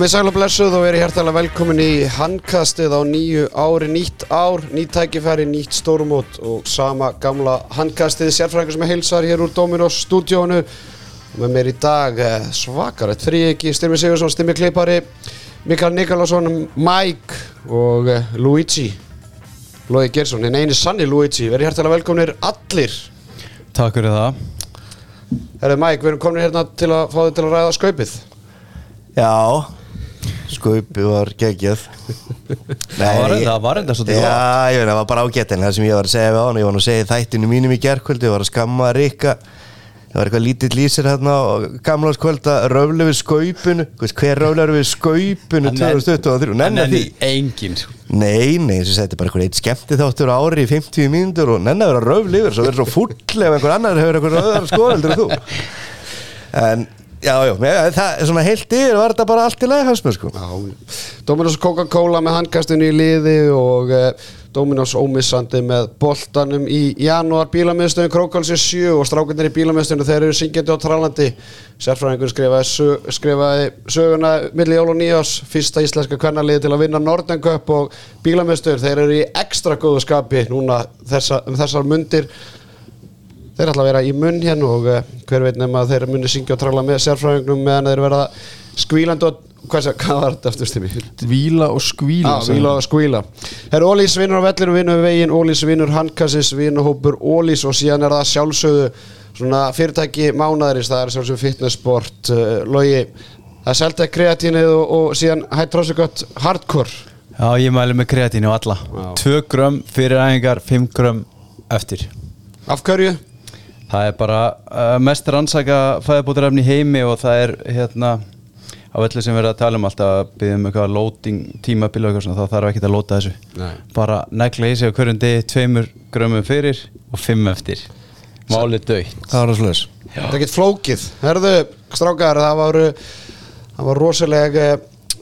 Komið sæl og blessuð og verið hjertalega velkomin í handkastið á nýju ári, nýtt ár, nýtt tækifæri, nýtt stórumót og sama gamla handkastið, sérfræðingur sem er heilsar hér úr Dominos stúdíónu. Og með mér í dag eh, svakarett fríegi, Styrmi Sigursson, Styrmi Kleipari, Mikael Nikolásson, Mike og eh, Luigi, Lóði Gersson, en eini sanni Luigi, verið hjertalega velkominir allir. Takk fyrir það. Herðu Mike, við erum komin hérna til að fá þið til að ræða skaupið. Já Skaupi var geggjað. Var- það var enda svolítið Já, ég veit, það var bara ágættin Það sem ég var að segja við hann Ég var nú að segja í þættinu mínum í gerkvöldi Ég var að skamma Rikka. Það var eitthvað lítill lýsir hérna á gamláskvölda Röflu við skaupinu. Veist, Hver röflar við skaupinu 2023 Nenni því. engin sko. Nei, nei, þess að þetta er bara eitthvað eitt skemmti þáttur á ári í 50 mínútur og nenni að vera röfl yfir svo verður svo full ef einhver annar hefur eitthvað öðar skoðaldur en þú. En, já, já, það er svona heilt yfir var þetta bara allt í lagi hans með sko. Dominos Coca-Cola með handkastinu í liði og uh, Dominos ómissandi með boltanum í janúar. Bílamiðstöðin Krókalsi 7 og strákundir í bílamiðstöðinu þeir eru syngjandi á trálandi sérfræðingur skrifaði, sög, skrifaði söguna milli jól og nýjás fyrsta íslenska kvennaliði til að vinna Norden Cup og bílamiðstöður þeir eru í ekstra góðu skapi núna þessa, um þessar mundir þeir ætla að vera í munn hérna og uh, hver veit nema að þeir muni syngja og tralla með sérfræðingnum meðan þeir verða skvílandi og hvað, hvað var þetta aftur stimmi? Víla og skvíla Já, víla og skvíla Herru Ólís vinnur á vellinu, vinnur við veginn Ólís vinnur handkassis, vinnur hópur Ólís og síðan er það sjálfsögðu svona fyrirtæki mánaðarins, það er sjálfsögðu fitnessport uh, logi, það er seltað kreatínið og, og síðan hætt tróðsugött hardcore Já, ég mæli með kreatínu á alla Já. 2 grömm fyrir æfingar, 5 grömm eftir af hverju? Það er bara uh, mest rannsaka fæðabótarefni heimi og það er hérna á öllu sem við erum að tala um alltaf að byggja um eitthvað loading tímabil og eitthvað svona þá þarf ekki að lóta þessu. Nei. bara negla í sig á hverjum degi 2 grömmum fyrir og 5 eftir. Málið döitt Það var það slúðis Það er ekkert flókið. Herðu, strákar, það var það var rosaleg eh,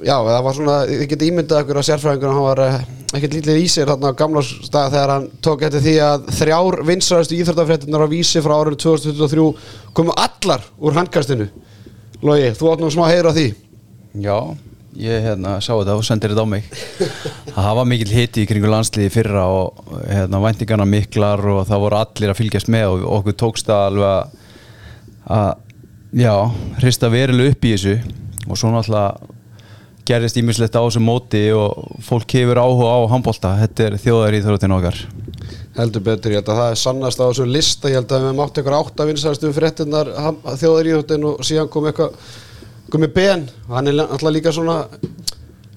já, það var svona, þið getið ímyndað okkur á sérfræðingur hann var eh, ekkert lítið í sér þarna á gamla stað þegar hann tók eftir því að þrjár vinsraðustu íþróttafréttinar á vísi frá árinu 2023 komu allar úr handkastinu. Logi, þú átt nú smá að heyra því. Já, ég hérna, sá þetta og sendir þetta á mig. Það var mikil hiti í kringu landsliði fyrra og hérna, væntingarna miklar og það voru allir að fylgjast með og okkur tókst það alveg að, að já, hrista verilega upp í þessu. Og svo náttúrulega gerðist ímislegt á þessu móti og fólk hefur áhuga á handbólta þetta er þjóðar í þróttin okkar. Heldur betur, ég held að það er sannast á þessu lista. Ég held að við mátt eitthvað átt að vinsraðustu fréttinar þjóðar íþróttin og síðan kom eitthvað komið Ben, hann er alltaf líka svona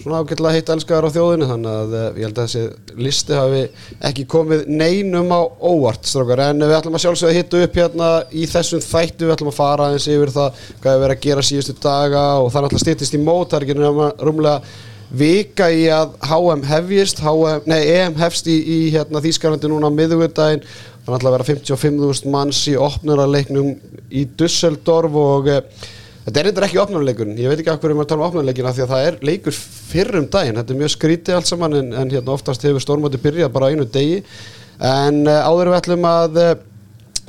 svona ágætlega heitt elskaðar á þjóðinu þannig að eh, ég held að þessi listi hafi ekki komið neinum á óvart strókar, en við ætlum að sjálfsögða hitta upp hérna í þessum þættu, við ætlum að fara aðeins yfir það hvað er verið að gera síðustu daga og það er alltaf stýttist í mót, það er ekki rúmlega vika í að HM hefjist HM, nei, EM hefst í, í hérna, Þýskalandi núna á miðugudaginn þannig að vera 55.000 manns í opnurarleiknum í Dusseldorf og eh, Þetta er eitthvað ekki opnarleikurinn, ég veit ekki af hverju maður tala um opnarleikina því að það er leikur fyrr um daginn, þetta er mjög skrítið allt saman en, en hérna oftast hefur stórmóti byrjað bara einu degi. En uh, áður við ætlum að uh,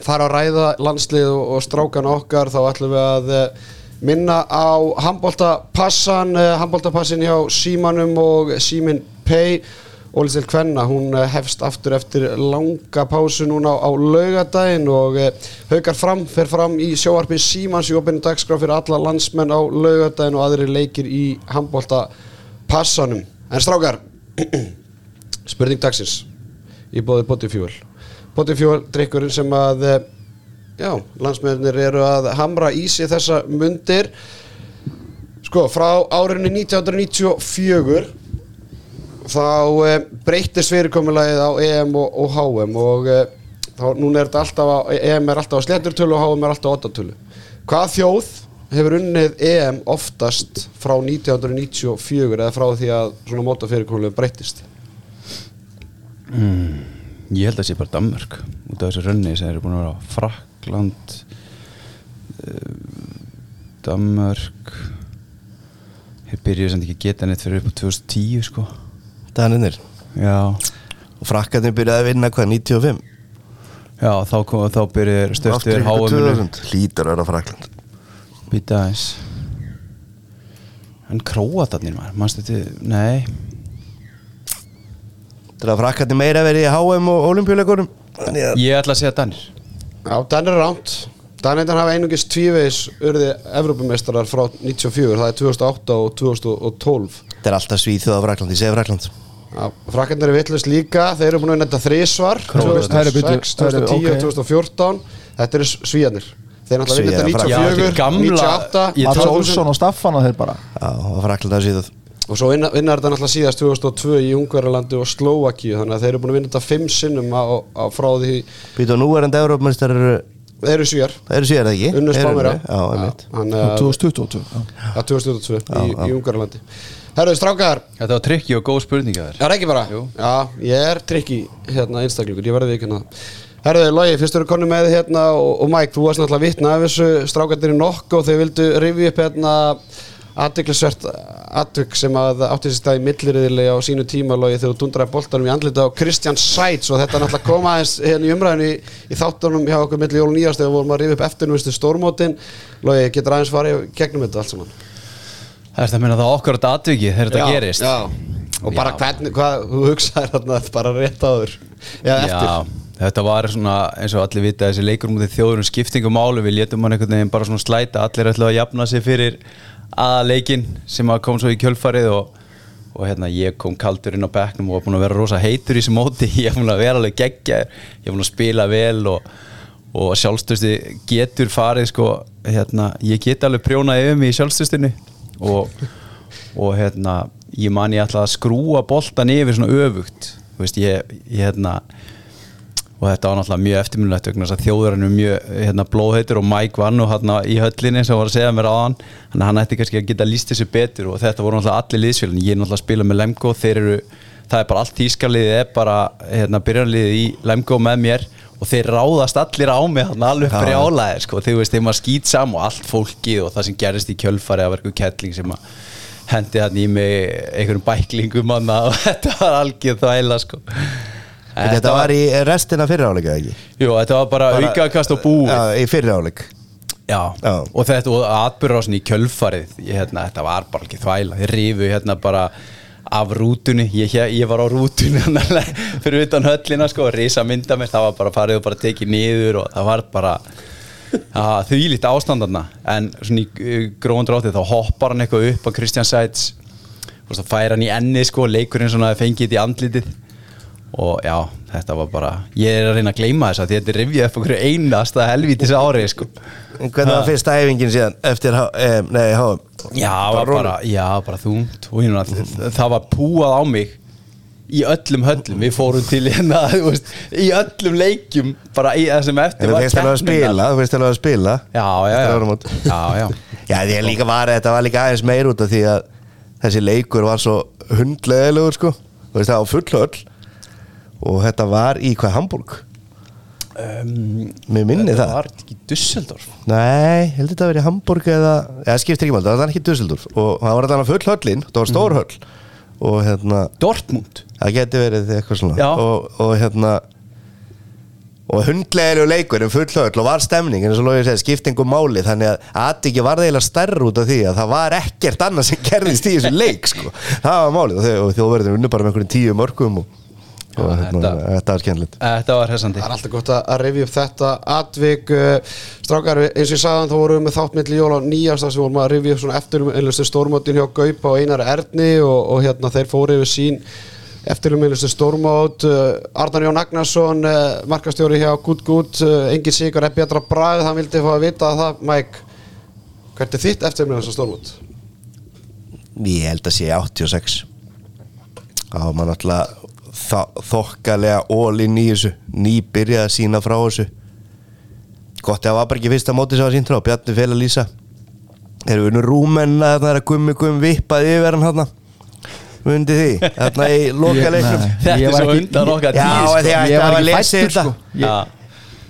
fara að ræða landslið og, og strákana okkar þá ætlum við að uh, minna á handbóltapassan, handbóltapassin hjá Símanum og Símin Pay Ólistil Kvenna, hún eh, hefst aftur eftir langa pásu núna á, á laugadaginn og eh, haukar fram, fer fram í sjóarpi Símans í opinu dagskrá fyrir alla landsmenn á laugadaginn og aðri leikir í handbólta passanum. En strákar, spurning dagsins í bóði Botifjúel. Botifjúel, drikkurinn sem að, eh, já, landsmennir eru að hamra í sig þessa mundir. Sko, frá árinu 1994 þá e, breytist fyrirkomulagið á EM og, og HM og e, þá núna er þetta alltaf á, EM er alltaf á slétturtölu og HM er alltaf á ottatölu hvað þjóð hefur unnið EM oftast frá 1994 eða frá því að svona mótafyrirkomulagið breytist Ég held að það sé bara Danmörk út af þessu rönni sem eru búin að vera á Frakland uh, Danmörk. Þeir byrjuðu sem ekki að geta neitt fyrir upp á 2010 sko Daninir Já, Og frakkarnir byrjaði að vinna hvað, 95? já þá, kom, þá byrjuðu stöftur Aftur ykkur HM-inu 2000 Lítur að vera frakland Býta aðeins. En króatarnir maður, mannstu þetta, nei. Þetta er að frakkandi meira verið í HM og olimpíuleikurum Þannig að ég ætla að segja Danir. Já, Danir er ránt Danir hafa einungis tvívegis urði Evrópumeistarar frá 94, það er 2008 og 2012 Þetta er alltaf svíþjóð af Frakland, ég segi Frakland Frakkarnir eru vittlust líka, þeir eru búin að vinna þetta þrísvar Króatar. 2006, Það eru- 2010 og ok. 2014 Þetta eru svíjarnir Þeir náttúrulega vinna Svíar, þetta Já, 94, þetta er gamla- 98 Ég Mats 2000 Olsson og Staffan og þeir bara. Já, og svo vinna, vinna þetta náttúrulega síðast 2002 í Ungverjalandi og Slovakíu þannig að þeir eru búin að vinna þetta fimm sinnum á, á frá því, Býtu og nú er enda Európmestar eru þeir eru svíjar eru ekki? Þeir eru Spánverja unnu, Já, einmitt Þannig að 2022 já. að 2022 í, í Herðu, strákar, þetta var trikki og góð spurninga þér er ekki bara? Jú. Já, ég er trikki hérna einstaklingur, ég verði ekki hérna. Herðu, Logi, fyrst eru konu með hérna og, og Mike, þú varst náttúrulega vitna af þessu. Strákarnir í nokku og þau vildu rifja upp hérna aðdeklisvert aðdök sem að átti sér stað í milliriðili á sínu tíma Logi þegar þú dundraði boltanum í andlita á Kristján Sæts og þetta náttúrulega koma aðeins hérna í umræðinu í, í þáttunum hjá okkur milli jól og nýjast þegar við vorum að rifja upp eftirnuvistu stórmótin. Logi, getur aðeins farið gegnum þetta allt saman það er að minna það okkur þetta atviki þegar þetta Já, gerist? já. og bara Já. hvernig, hvað þú hugsaðir þarna bara rétt áður? Eða eftir? Já, þetta var svona eins og allir vita þessi leikur mútið þjóðurum skiptingum máli. Við létum hann einhvern veginn bara svona slæta. Allir ætlaðu að jafna sig fyrir aðaleikin sem að kom svo í kjölfarið og, og hérna ég kom kaldur inn á bekknum og var búin að vera rosa heitur í þessu móti. Ég er búin að vera alveg geggja ég er búin að spila vel og, og sjálfstöðsti getur farið sko, hérna, ég get alveg prjónað yfir mig í sjálfstöðstinni og, og hérna ég man ég ætlaði að skrúa boltan yfir svona öfugt. Veist, ég, ég hérna og þetta var náttúrulega mjög eftirminnilegt vegna þess að þjóðurinn er mjög hérna, blóðheitur og Mike var nú hérna í höllinni sem var að segja mér á hann að hann ætti kannski að geta líst þessu betur og þetta voru náttúrulega allir liðsfélagin ég er náttúrulega að spila með Lemgo þeir eru, það er bara allt tískarliðið er bara hérna, byrjanliðið í Lemgo með mér og þeir ráðast allir á mig hann alveg Já. brjálæðir sko, þegar veist, þeim að skýt sam og allt fólkið og það sem gerist í kjölfari að verku kettling sem að hendi hann í mig einhverjum bæklingum hann og þetta var algjör þvæla sko. En Þetta var í restina fyrir áleika ekki? Jú, þetta var bara, bara aukakast og búið Já, í fyrir áleik Já, Já. og þetta og atbyrðrásin í kjölfarið ég, hérna, þetta var bara ekki þvæla þeir rifu hérna bara af rútunni. Ég, ég, var á rútunni fyrir utan höllina sko, risa mynda mér. Það var bara farið og bara tekið niður og það var bara því lítið ástandarna en svona í gróðan dráttið þá hoppar hann eitthvað upp á Kristján Sæts og svo fær hann í enni sko, leikurinn svona fengið í andlitið og já, þetta var bara ég er að reyna að gleyma þess að þetta er rifjað upp okkur einasta helvítis ári sko. Hvernig var fyrsta æfingin síðan eftir, eh, nei, HM? já, bara, já, bara og hérna, það var púað á mig í öllum höllum. Við fórum til hérna veist, í öllum leikjum bara í þessum eftir þú finnst alveg að spila, þú finnst alveg að spila já, já, já, já, já. Var, þetta var líka aðeins meir út af því að þessi leikur var svo hundleðilegur sko. Þú veist, það var full höll og þetta var í hvað, Hamburg? Um, Mér minni þetta það. var ekki Dusseldorf Nei, ég held að þetta verið Hamburg eða Já, skiptir ekki mál, það var ekki Dusseldorf og það var þannig full höllin, það var stór höll. Og hérna, Dortmund. Það geti verið eitthvað svona. Og, og hérna og hundlegilegu leikur en full höll og var stemning en eins og Lógi segir, skiptingu máli. Þannig að Atikki var eiginlega stærr út af því að það var ekkert annað sem gerðist í þessu leik sko. það var málið. Og, þjóðverðin unnu bara með einhverjum tíu mörgum og, og Já, hérna, þetta- þetta var skemmtilegt. Þetta var hressandi Það er alltaf gott að að rifja upp þetta atvik. Uh, Strákar, eins og ég sagði þá vorum við með þátt milli jól á nýjast þar sem vorum að rifja upp svona eftir einlustu stórmótin hjá Gaupa og Einar Erni og, og hérna þeir fóru yfir sín eftirlum einlustu stórmót. Uh, Arnar Jón Agnarsson, uh, markastjóri hjá Good Good, uh, engin sigur er betra brað, hann vildi fá að vita það. Mike, hvert er þitt eftirlum einlustu stórmót? Ég held að sé 86 Það var maður náttúrulega þa- þokkalega ólinn í þessu. Ný byrjaði að sína frá þessu. Gott að það var bara ekki fyrsta móti sem var sínt frá Bjarni Fel að lýsa. Erum við unnu rúmenna þarna er að gummi gummi vippaði yfir hann hann Mundi því, þarna í loka leiknum Nei. þetta er svo ekki- undan okkar Já, sko. því að Ég það fættur þetta. sko. Já.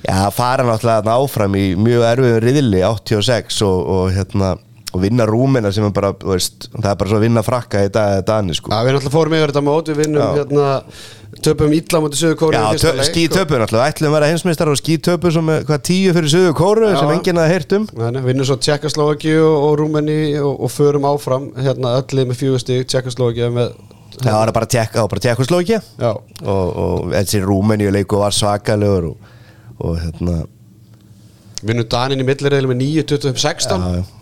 Já, fara náttúrulega þarna áfram í mjög erfiðum riðli 86 og, og hérna og vinna rúmina sem er bara, veist, það er bara svo að vinna frakka í dag eða dani sko. Já, við náttúrulega fórum yfir þetta mót, við vinnum hérna, töpum illa mútið Suður Kóru Já, tö, skí töpu náttúrulega, ætlum að vera heimsmeistar og skí töpu sem er hvað tíu fyrir söðu kóru sem enginn að heyrt um. Við vinnum svo Tjekkoslovaki og, og Rúmeni og, og förum áfram hérna öllið með fjögustig Tjekkoslovaki með Það var bara tjekka, var bara tjekkuslókja Já, og, og þessi Rúmeníu leiku var svakalegur og, og hérna vinnum Danin í millireil með 9-25-16 já, já.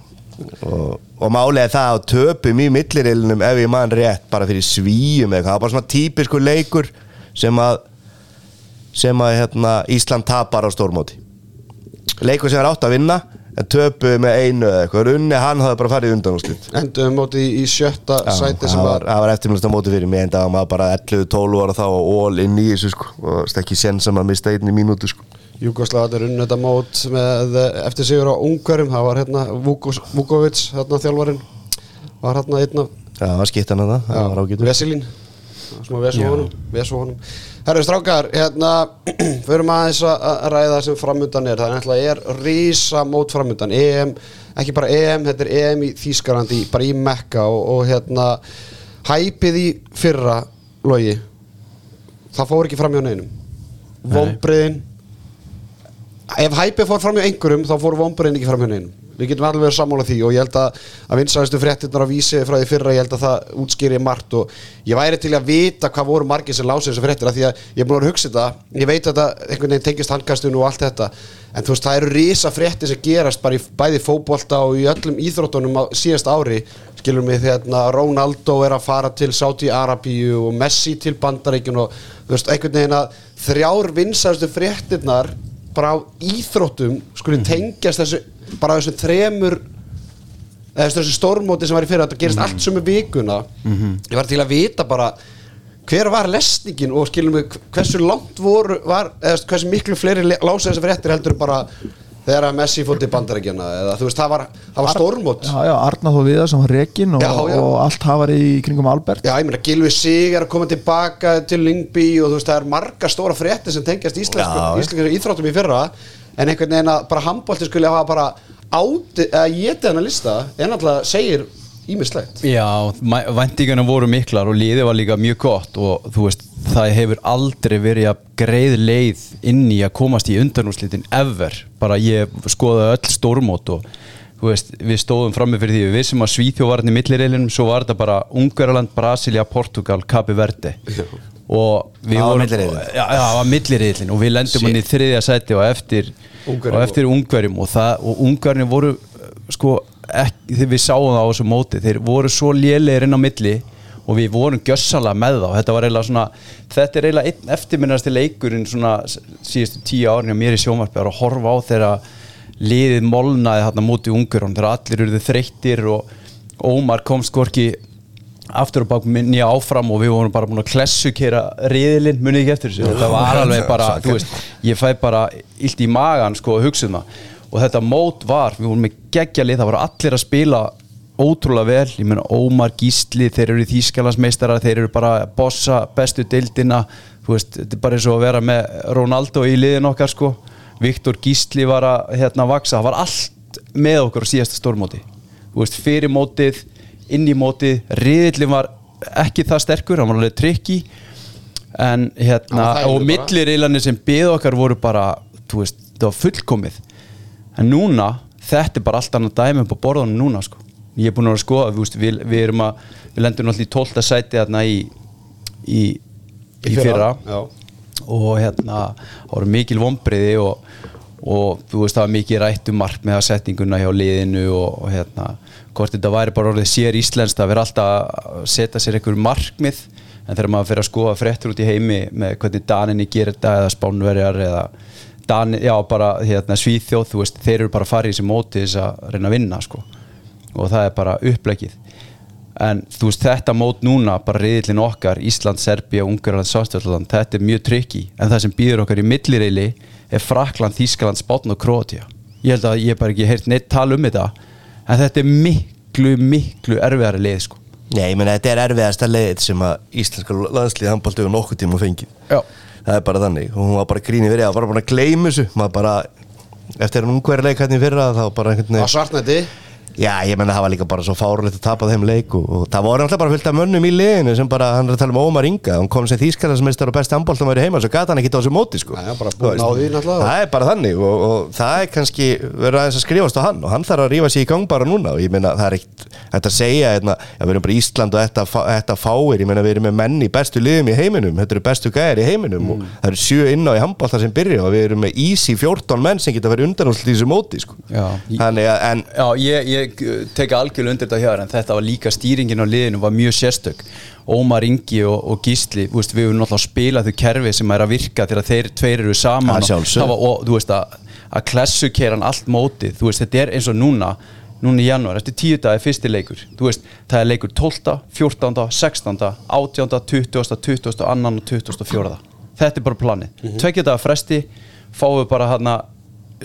Og, og er það að töpum í millirilinum ef ég man rétt bara fyrir svíum eða eitthvað, það var bara svona típisku leikur sem að sem að hérna, Ísland tapar á stórmóti. Leikur sem er átt að vinna en töpu með einu eða eitthvað. Runni hann hafði bara farið undan og slitt Endum mótið í, sjötta sæti sem var það var eftirmjöld á móti fyrir mig en það var bara 11-12 ára þá og all inn í þessu sko. Og það er ekki sen sem að mista einni mínútu sko Júkoslaðar unnu þetta mót með eftir sigur á Ungarum það var hérna Vukovic hérna þjálfarinn var hérna einn af Já, það var skittan að það, það var ágætur. Vesilín smá honum Herru strákar, hérna förum aðeins að að ræða sem framundan er. Það er náttúrulega er rísa mót framundan EM, ekki bara EM, þetta er EM í Þýskarandi, bara í Mekka og, og hérna hæpið í fyrra logi það fór ekki fram hjá neinum. Vombriðin ef hæpið fór fram hjá einhverjum þá fór vombriðin ekki fram neinum. Við getum alveg verið sammála því og ég held að að vinsæðistu fréttirnar á vísi frá því fyrra ég held að það útskýri margt og ég væri til að vita hvað voru margir sem lási þessu fréttir af því að ég er búin að að hugsa þetta. Ég veit að þetta einhvern veginn tengist handkastinu og allt þetta. En þú veist það eru risa fréttir sem gerast bara í bæði fótbolta og í öllum íþróttunum á síðast ári skilur mig þegar Ronaldo er að fara til Saudi Arabíu og Messi til Bandaríkjun og þú veist einhvern veginn að þrjár vinsæðistu fréttirnar bara á íþróttum skulle tengjast þessu bara þessum þremur eða þessu stórmóti sem var í fyrir þetta gerist allt sömu vikuna. Ég var til að vita bara hver var lesningin og skilum við hversu langt voru var, eða hversu miklu fleiri le- lása þessi fréttir heldur bara þegar að Messi fótt í bandarækjana eða þú veist það var, það var stórmót Já, já, Arna þó viða sem var rekin og, Já, já. og allt hafari í kringum Albert Já, ég meina, Gilvi Sig er að koma tilbaka til Lyngby og þú veist, það er marga stóra fréttir sem tengjast íslensku, Já, já. íslensku íþróttum í fyrra en einhvern veginn að bara handbólti skulle hafa bara áti, eða getið hennar lista en alltaf segir ímislegt Já, væntingarna voru miklar og liðið var líka mjög gott og þú veist, það hefur aldrei verið að greið leið inn í að komast í undanúslitin ever, bara ég skoðaði öll stórmót og þú veist, við stóðum frammi fyrir því, við vissum að Svíþjó var hann í millireilinum, svo var þetta bara Ungverjaland, Brasilia, Portugal, Cape Verde. Og við vorum. Já, það var millireilin og við lendum hann í þriðja sæti og eftir Ungverjum og eftir ungverjum og, það, og ungverjum voru sko, ekki, þegar við sáum það á þessu móti þeir voru svo lélegir inn á milli og við vorum gjössalega með þá. Þetta var eiginlega svona, þetta er eiginlega einn eftirminnasti leikurinn svona síðustu tíu árin á mér í sjónvarpi. Að horfa á þegar liðið molnaði þarna móti ungverjum þegar allir eruðu þreyttir og Ómar komst hvorki aftur og bak nýja áfram og við vorum bara búin að klessukera riðilinn, munið ekki eftir þessu? Þetta var alveg bara, þú veist ég fæ bara illt í magan sko að hugsa um það og þetta mót var, við vorum með geggjalið, það voru allir að spila ótrúlega vel, ég meina Ómar Gísli þeir eru þýskalandsmeistarar, þeir eru bara bossa bestu deildina. Þú veist, þetta er bara eins og að vera með Ronaldo í liðin okkar sko. Viktor Gísli var að hérna vaksa, það var allt með okkur á síðasta stórmóti. Veist, fyrir mótið inn í mótið, riðillin var ekki það sterkur, hann var alveg trikki en hérna var og bara. milliriðlanir sem byðu okkar voru bara, þú veist, það var fullkomið en núna, þetta er bara allt annað dæmi upp á borðunum núna sko ég er búin að vera að skoða, veist, við, við erum að við lendum náttúrulega í 12. sæti þarna í í, í fyrra Já. og hérna það voru mikil vombriði og, og þú veist það var mikið rætt um markmiðasetninguna hjá liðinu og, og hérna hvort þetta væri bara orðið sér íslenskt að vera alltaf að setja sér einhver markmið en þegar maður fyrir að skoða fréttur út í heimi með hvernig Daninni gerir þetta eða Spánverjar eða Dani, já bara hérna Svíþjóð þú veist þeir eru bara að fara í þessi móti þess að reyna að vinna sko. Og það er bara upplegið en þú veist þetta mót núna bara reyðilinn okkar, Ísland, Serbia, Ungarland Sástjálland, þetta er mjög trikki en það sem býður okkar í millireili er Frakland, Þískaland, Spátn og Króatía. Ég held að ég bara ekki heyrt neitt tala um þetta en þetta er miklu, miklu erfiðari leið sko. Nei, ég meina þetta er erfiðasta leið sem að íslenska og nokkuð tíma fengið. Já. Það er bara þannig. Og hún var bara grínið verið, það var bara að gleyma þessu. Maður bara, eftir en ungverðileik hérna í fyrra þá bara einhvern veginn svartnætti Já, ég menna það var líka bara svo fárulegt að tapa þeim leik og, og það voru alltaf bara fullt af mönnum í liðinu sem bara, hann er að tala um Ómar Inga hann kom sem þýskalandsmeistar og besti handbóltum væri heima svo gata hann ekki á þessu móti sko. Já, já, bara veist, á því náttúrulega. Það er bara þannig og, og það er kannski verið aðeins að skrifast á hann og hann þarf að rífa sig í gang bara núna og ég meina það er eitt Þetta að segja, hérna, já, við erum bara Ísland og þetta, fá- þetta fáir, ég meina við erum með menn í bestu liðum í heiminum, þetta eru bestu gæðir í heiminum og það eru sjö inn á í handbólta sem byrja og við erum með easy 14 menn sem geta verið undanúslit ég, uh, teka algjörlega undir þetta hjá þér en þetta var líka stýringin á liðinu var mjög sérstök. Ómar Ingi og, og Gísli veist, við höfum náttúrulega spilað þau kerfi sem er að virka þegar þeir tveir eru saman og, og þú veist að, að klessu keran allt mótið. Þú veist, þetta er eins og núna núna í janúar, eftir tíu dag er fyrsti leikur. Þú veist, það er leikur 12, 14, 16 18, 20, 20, 2 og 24 þetta er bara planið, mm -hmm. tvekja dagar fresti fáum við bara hana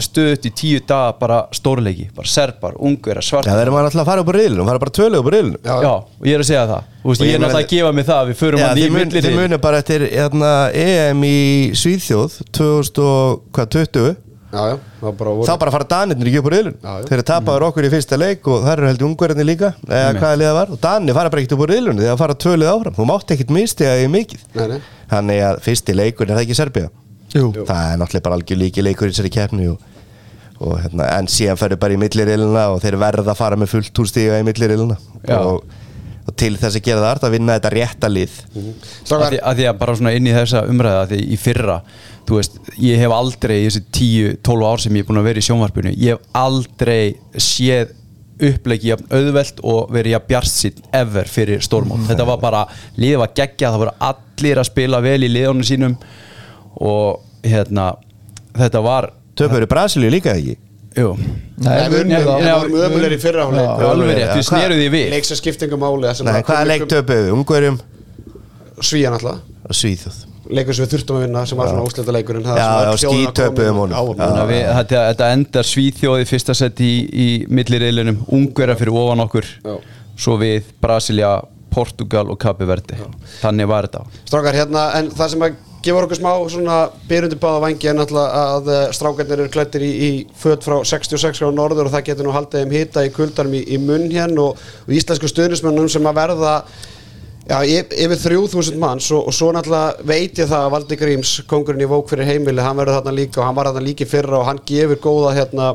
stöðut í tíu daga bara stórleiki bara serbar, ungur, Já, svartar það erum alltaf að fara upp á riðlunum, fara bara tvölu upp á riðlunum Já. Já, og ég er að segja það. Og Ég ég er náttúrulega að gefa mig það að Við förum Já, hann í millir þið munir bara eftir hérna, EM í Svíþjóð 2020 Já, já, það bara voru þá bara fara Danirnir ekki upp á riðlun Já, já. þeir eru tapaður okkur í fyrsta leik og það eru heldur ungverðinni líka. Eða Nei. hvaða liða var? Og Danir fara bara ekkert upp á riðlun þegar fara tvölið áfram. Þú mátt ekkert mistiða í mikið. Nei, nei. þannig að fyrsti leikur er það ekki Serbia Jú. það er náttúrulega bara algjör líki leikur í þessari keppni og, og hérna, en síðan ferðu bara í milliriðluna og þeir verða að fara með fullt úr stíga í milliriðluna Já. og, og til þess að gera það art að vinna þetta rétta lið. Að Strákar, því, að því að bara svona inn í þessa umræða að því í fyrra, þú veist, ég hef aldrei í þessi 10-12 ár sem ég er búin að vera í sjónvarpinu, ég hef aldrei séð uppleiki jafn auðvelt og verið jafn bjartsinn ever fyrir stórmót, þetta var bara liðið var geggja, það voru allir að spila vel í liðunum sínum og hérna, þetta var Töpur í Brasilíu líka ekki? Jú, Nei, við unnum unnum- þá. við vorum ömulegir í fyrra Já. Já, alveg rétt, við hvað- sneruð því við. Leiks að skiptinga máli Nei, hvaða leik töpuðu? Ungverjum? Svíjan alltaf Svíþjóð. Leikur sem við þurftum að vinna sem var svona óslita leikur Já, já, skítöpuðum honum. Þetta, þetta endar Svíþjóði fyrsta sett í, í millireilunum Ungverja fyrir ofan okkur. Já. svo við Brasilia, Portugal og Kapi Verdi þannig var þetta. Strákar, hérna, en það sem að gefur okkur smá svona byrjundi báða vangi er náttúrulega að eh, strákarnir eru klættir í, í föt frá 66 á norður og það getur nú haldið þeim hita í kuldanum í, í munn hérna og, og íslensku stuðnismennum sem að verða já, yf- yfir 3000 manns og, og svo náttúrulega veit ég það að Valdi Gríms, kongurinn í Vók fyrir heimili, hann verður þarna líka og hann var þarna líka í fyrra og hann gefur góða hérna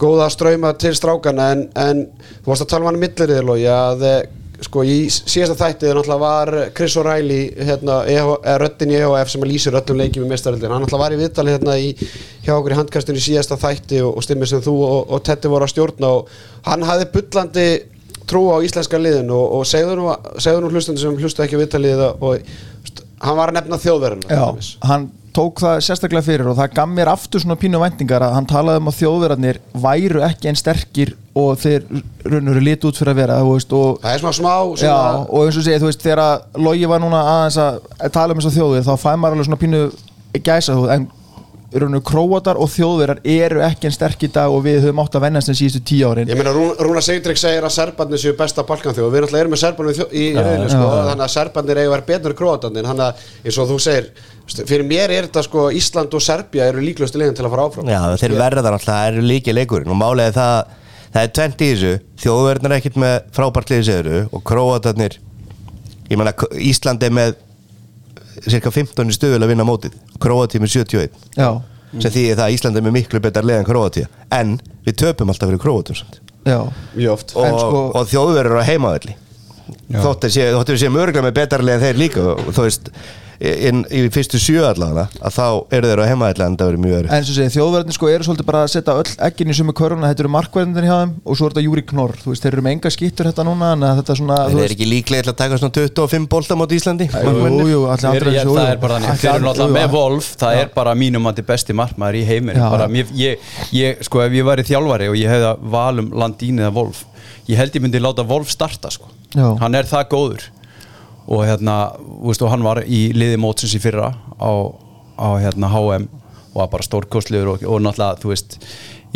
góða ströyma til strákana en, en þú varst að tala um hann í milliriðil og að eh, sko í síðasta þættið náttúrulega var Chris O'Reilly hérna, EH, eða röddin í EHF sem lýsir öllum leikjum í mestaröldin hann náttúrulega var í viðtali hérna í, hjá okkur í handkastinu í síðasta þætti og, og stimmið sem þú og, og Tetti voru að stjórna og hann hafði bullandi trú á íslenska liðin og, og segðu nú, nú hlustandi sem hlustu ekki viðtalið og, hann var að nefna þjóðverðina Já, hann tók það sérstaklega fyrir og það gaf mér aftur svona pínu væntingar að hann talaði um að þjóðverðarnir væru ekki einn sterkir og þeir raunur lit út fyrir að vera veist, og, það er svona smá já, og eins og segja, þú veist, þegar að Logi var núna aðeins að tala um þess að þjóðverð þá fæ maður alveg svona pínu gæsa þú en raunur króatar og þjóðverðar eru ekki einn sterk í dag og við höfum átt að vennast þeim síðustu tíu árin. Ég meina Rún- Rúna Sigdrik segir að serbarnir séu besta balkanþjóð. Og við náttúrulega erum með serbarnir í reyðinu sko, þannig að serbarnir eiga að vera betur króatarnir. Þannig að eins og þú segir fyrir mér er þetta sko Ísland og Serbia eru líklustu leginn til að fara áfram. Já, þeir verða náttúrulega, það eru líki leikurinn. Og málega er það, það er tvent í þessu. Þjóðverðin er ekkert með frábært liðið seguru og króatarnir ég meina K- Ísland er með cirka 15 stuðul að vinna mótið. Króatið með 71 Já, sem því það að Ísland er með miklu betar lið en Króatið en við töpum alltaf fyrir Króatum samt. já. Mjög oft. Og, En sko- og þjóðverður á heimavelli. Þóttu sé, þóttu sé mörgulega með betar lið en þeir líka. Og þú veist inn, í fyrstu sjö allavega að þá eru þeir á heimavelli en það verður mjög öru En svo segja, þjóðverðin sko eru svolítið bara að setja öll ekkin í sumu körfuna, þetta eru markverðinir hjá þeim og svo er þetta Júri Knorr, þú veist, þeir eru með enga skýttur þetta núna, en að þetta er svona þeir eru ekki líklega að taka svona 25 bolta mot Íslandi Jú, jú, allir Þeir, andra ég, það er bara þannig, þeir eru náttúrulega með Wolf það er bara mínum að besti markmaður í heimir Já. bara, mér, ég, ég, sko ef ég væri þjálfari og ég hefði að valum Landín eða Wolf ég held ég myndi láta Wolf starta sko. Já. hann er það góður og hérna, veist, og hann var í liði mótsins í fyrra á, á hérna HM og var bara stórkostlegur og, og náttúrulega, þú veist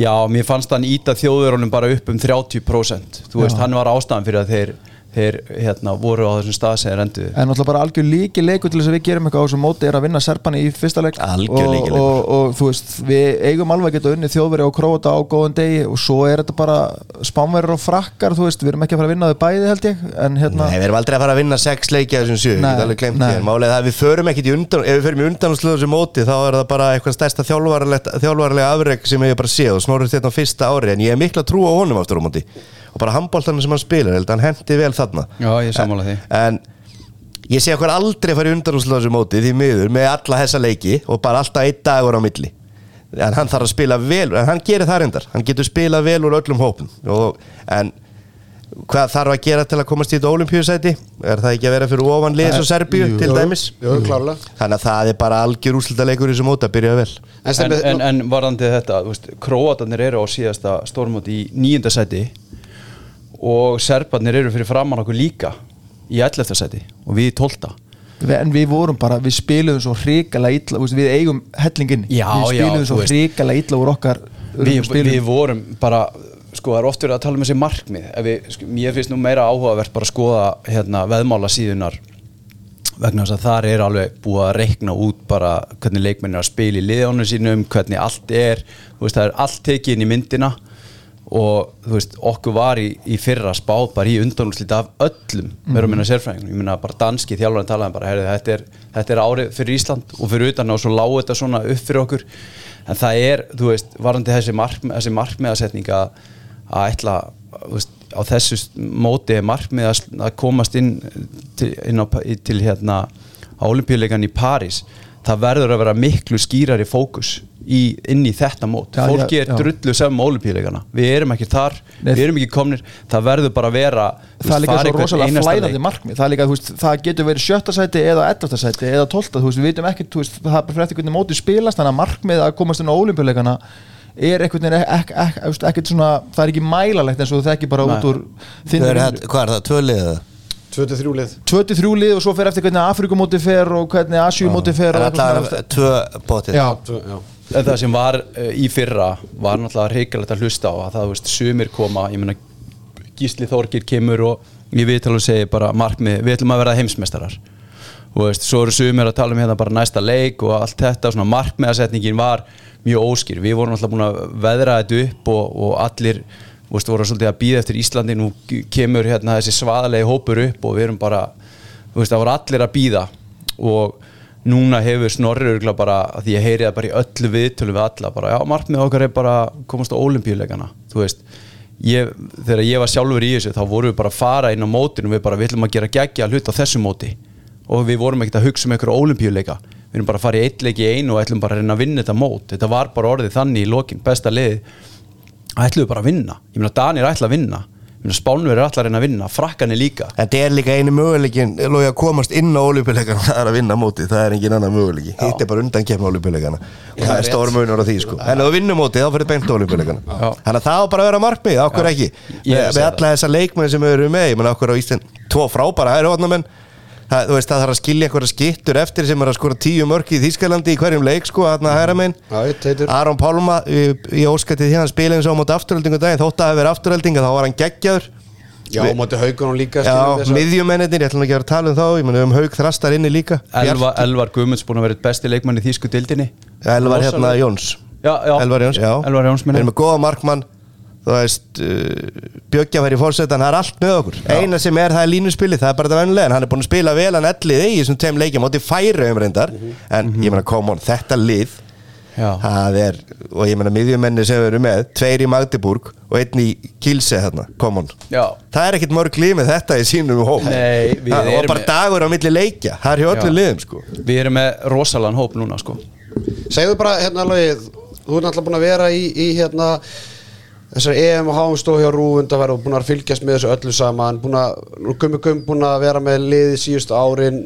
já, mér fannst hann íta þjóðurunum bara upp um 30% þú veist, Já. hann var ástæðan fyrir að þeir þeir hérna, voru á þessum stað sem þeir enduðu. En náttúrulega bara algjör líki leikur til þess að við gerum eitthvað á þessum móti er að vinna Serpani í fyrsta leik. Algjör og, lykilleikur. og, og þú veist, við eigum alveg að geta unni þjóðveri og króta á góðan degi og svo er þetta bara spánverður og frakkar þú veist, við erum ekki að fara að vinna þau bæði held ég. En hérna, Nei, við erum aldrei að fara að vinna sex leiki þessum sjö, ég Nei, get alveg glemt málið er það að við förum ekkit í undan ef við förum í er ég séð og snorrið og bara handbóltanum sem hann spilar, held að hann hendi vel þarna. Já, ég sammála því. En ég sé okkur aldrei fara í undanúrsliðu þessu móti því miður með alla þessa leiki og bara alltaf einn dagur á milli. En hann þarf að spila vel, en hann gerir það reyndar. Hann getur spilað vel úr öllum hópum. Og, en hvað þarf að gera til að komast í þetta olimpíusæti er það ekki að vera fyrir ofan liðs og Serbíu jú. til dæmis? Jú, klárlega. Þannig að það er bara algjör úslita leikur í þessu móti að byrja vel. En, en, en, en varðandi þetta, króatarnir eru á síðasta stórmóti í nýjunda seti og serbarnir eru fyrir framann okkur líka í 11. seti og við í 12. við, en við vorum bara, við spiluðum svo hrikalega illa, við eigum hellingin Já, við já, spiluðum þú svo veist. hrikalega illa úr okkar við, spilum. við vorum bara sko það er oft verið að tala um þessi markmið við, sko, mér finnst nú meira áhugavert bara að skoða hérna, veðmála síðunar vegna þess að þar er alveg búið að reikna út bara hvernig leikmenn er að spila í liðjónu sínum hvernig allt er, veist það er allt tekið inn í myndina og þú veist okkur var í, í fyrra spáð bara í undanúslita af öllum meira og minna sérfræðingum, ég minna bara danski þjálfarinn talaði bara, heyrðu, þetta er, þetta er árið fyrir Ísland og fyrir utan og svo lágu þetta svona upp fyrir okkur. En það er, þú veist, varandi þessi, markmið, þessi markmiðasetning að ætla veist, á þessu móti er markmið að, komast inn til, inn á, til hérna á olimpíuleikan í París. Það verður að vera miklu skýrari fókus í, inn í þetta mót. Já, fólki já, er drullu sem olimpíuleikana við erum ekki þar, Nei, við erum ekki komnir. Það verður bara að vera það er líka fara svo rosalega flæðandi leik. markmið. Það, er líka, veist, það getur verið sjötta sæti eða ellafta sæti eða tólta, þú veist, við veitum ekkert þú veist, það er bara fyrir eftir hvernig mótið spilast þannig að markmið að komast inn á olimpíuleikana er veginn ek, ek, ek, ekkert svona það er ekki mælalegt eins og það ekki bara Nei. út úr þinn er, hvað er það, tvölið eða? 23 lið. 23 lið og svo fer eftir hvernig Afrikumóti fer og hvernig Asjumóti fer Er tvö bótið Já, Tvö- já. En það sem var uh, í fyrra var náttúrulega reikalegt að hlusta á að það, þú veist, sumir koma, ég meina Gísli Þorgir kemur og ég viðtal og segi bara markmið, við ætlum að verða heimsmeistarar. Og veist, svo eru sumir að tala um hérna bara næsta leik og allt þetta, svona markmiðasetningin var mjög óskýr, við vorum alltaf búin að veðra þetta upp og, og allir veist, voru svolítið að býða eftir Íslandi. Nú kemur hérna þessi svaðalegi hópur upp og við erum bara, þú veist, það voru allir að býða og núna hefur Snorri örgulega bara því ég heyri það bara í öllu viðtölu við alla bara, já, markmið okkar er bara komast á olimpíuleikana, þú veist. Ég, þegar ég var sjálfur í þessu þá vorum við bara að fara inn á mótinu við bara, við ætlum að gera geggja hlut á þessu móti. Og við vorum ekkert að hugsa um einhverju olimpíuleika við erum bara að fara í eitt leik í einu og ætlum bara að reyna að vinna þetta mót. Þetta var bara orðið þannig í lokin, besta lið ætlum við bara að vinna. Ég meina Danir ætla að vinna Spánver er alltaf að reyna að vinna, frakkanir líka. En þetta er líka einu möguleikin að komast inn á olíupileikana Það er að vinna mótið, það er engin annan möguleiki. Hitt er bara undan kemna olíupileikana Og það er stór munur á því sko. En ef þú vinnur mótið þá fyrir beint Já. Þannig að það á bara að vera markmið, okkur ekki? Ég Með, er að alla þessa leikmenn sem eru með Ég menn okkur á Ísland, tvo frábæra hæruvarnamenn Það, þú veist, það þarf að skilja einhverja skittur eftir sem er að skora tíu mörk í Þýskalandi í hverjum leik sko, þarna hæra megin Aron Pálma, ég, óskætti því hann spila eins og á móti afturöldingu daginn, þótt að það hefur verið afturöldinga þá var hann geggjaður. Já, á móti haugunum líka Já, við miðjumennir, ég ætla nú ekki að vera að tala um þá Ég meni um haug þrastar inni líka. Elva, Elvar Guðmunds búin að vera besti leikmann í þýsku dildinni Elvar hérna Jóns. Já, já. Elvar Jóns, já. Elvar Jóns, Við minni. erum með góða markmann Þú veist, uh, Bjöggja væri fórsetan, það er allt með okkur. Eina sem er, það er línuspili, það er bara þetta vennilega En hann er búin að spila vel hann ellið í þessum tveim leikjum Móti færi um reyndar En ég meina, come on, þetta lið Já. Það er, og ég meina miðjumenni sem við erum með Tveir í Magdeburg og einn í Kilse hérna, come on. Já. Það er ekkit mörg lið með þetta í sínum hóp. Nei, við Það var erum bara dagur á milli leikja Það er hjá öllu Já. liðum sko. Við erum með rosalan hóp núna sko. Segðu bara hérna alveg Þú er náttúrulega búin að vera í, í hérna Þessari EM og HM stóð hjá Rú undanverð og búin að fylgjast með þessu öllu saman búin að, gummi gum búin að vera með liði síðustu árin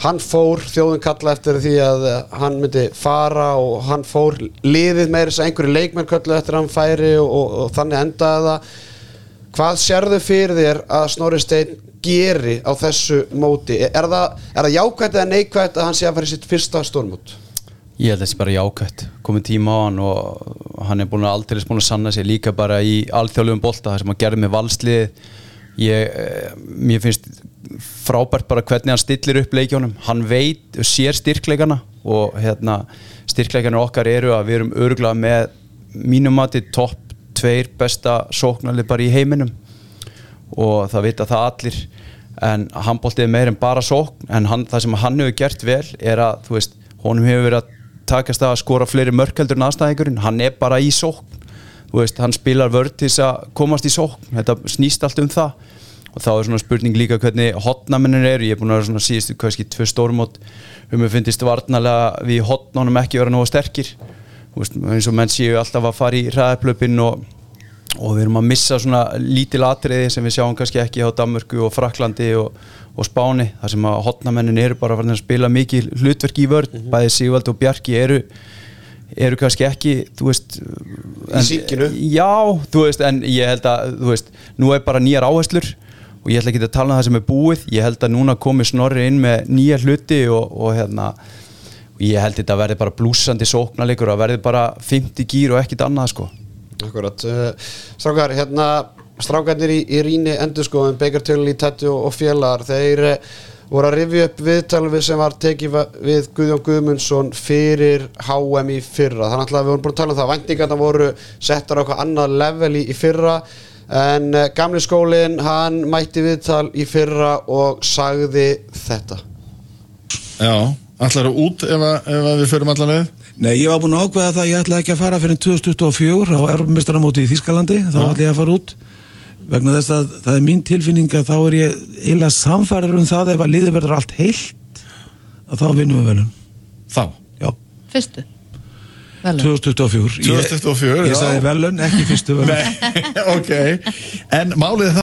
hann fór, þjóðin kalla eftir því að hann myndi fara og hann fór liðið meira þess að einhverju leikmenn kallu eftir hann færi og, og, og þannig endaði það Hvað sérðu fyrir þér að Snorri Steinn geri á þessu móti? Er það, er það jákvætt eða neikvætt að hann sé að fara í sitt fyrsta stórmót? Ég held að þessi bara jákvætt. Komið tíma á hann og hann er búin að aldrei búin að sanna sig líka bara í alþjóðlegum bolta þar sem hann gerði með valslið ég, eh, mér finnst frábært bara hvernig hann stillir upp leikjónum hann veit, sér styrkleikana og hérna styrkleikarnir okkar eru að við erum örgulega með mínum mati topp tveir besta sóknarlið bara í heiminum. Og það vita það allir. En handbóltið er meir en bara sókn. En hann, það sem hann hefur gert vel er að þú veist, honum hefur verið að takast að skora fleiri mörkheldur en aðstæðingurinn. Hann er bara í sókn. Veist, hann spilar vörð til þess að komast í sókn. Þetta snýst allt um það. Og þá er svona spurning líka hvernig hotnamennir eru, ég er búin að vera svona síðustu kannski tvö stórmót. Um að finnist varnalega við hotnánum ekki vera nógu sterkir. Veist, eins og menn séu alltaf að fara í ræðaplöpinn og og við erum að missa svona lítil atriði sem við sjáum kannski ekki á Danmörku og Fraklandi og, og Spáni þar sem að hotnamennin eru bara að spila mikið hlutverk í vörð, mm -hmm. bæði Sigvald og Bjarki eru, eru kannski ekki þú veist Í síkinu? Já, þú veist, en ég held að þú veist, nú er bara nýjar áherslur og ég ætla ekki að tala um það sem er búið ég held að núna komi snorri inn með nýja hluti og, og hérna og ég held þetta að verði bara blúsandi sóknarleikur og að verði bara 50 gýr og ekkit annað sko Akkurat, uh, strákar, hérna strákarnir í, í Ríni endurskóðum Beigartölu í Tettu og, og félagar þeir uh, voru að rifja upp viðtalum við sem var tekið við Guðjón Guðmundsson fyrir HM í fyrra. Þannig að við vorum búin að tala um það. Væntingarna voru settar á eitthvað annað level í, í fyrra. En uh, gamli skólinn hann mætti viðtal í fyrra og sagði þetta. Já, allar út ef, að, ef að við förum allar leið Nei, ég var búinn að ákveða það að ég ætla ekki að fara fyrir 2024 á Europamestaramóti í Þískalandi þá ætla ég að fara út. Vegna þess að það er mín tilfinning að þá er ég eiginlega samfærir um það ef að liði verður allt heilt að þá vinnum við velun Þá? Já, Fyrstu. Velun. 2024 2024, Ég, ég já. sagði velun, ekki fyrstu velun Nei, ok. En málið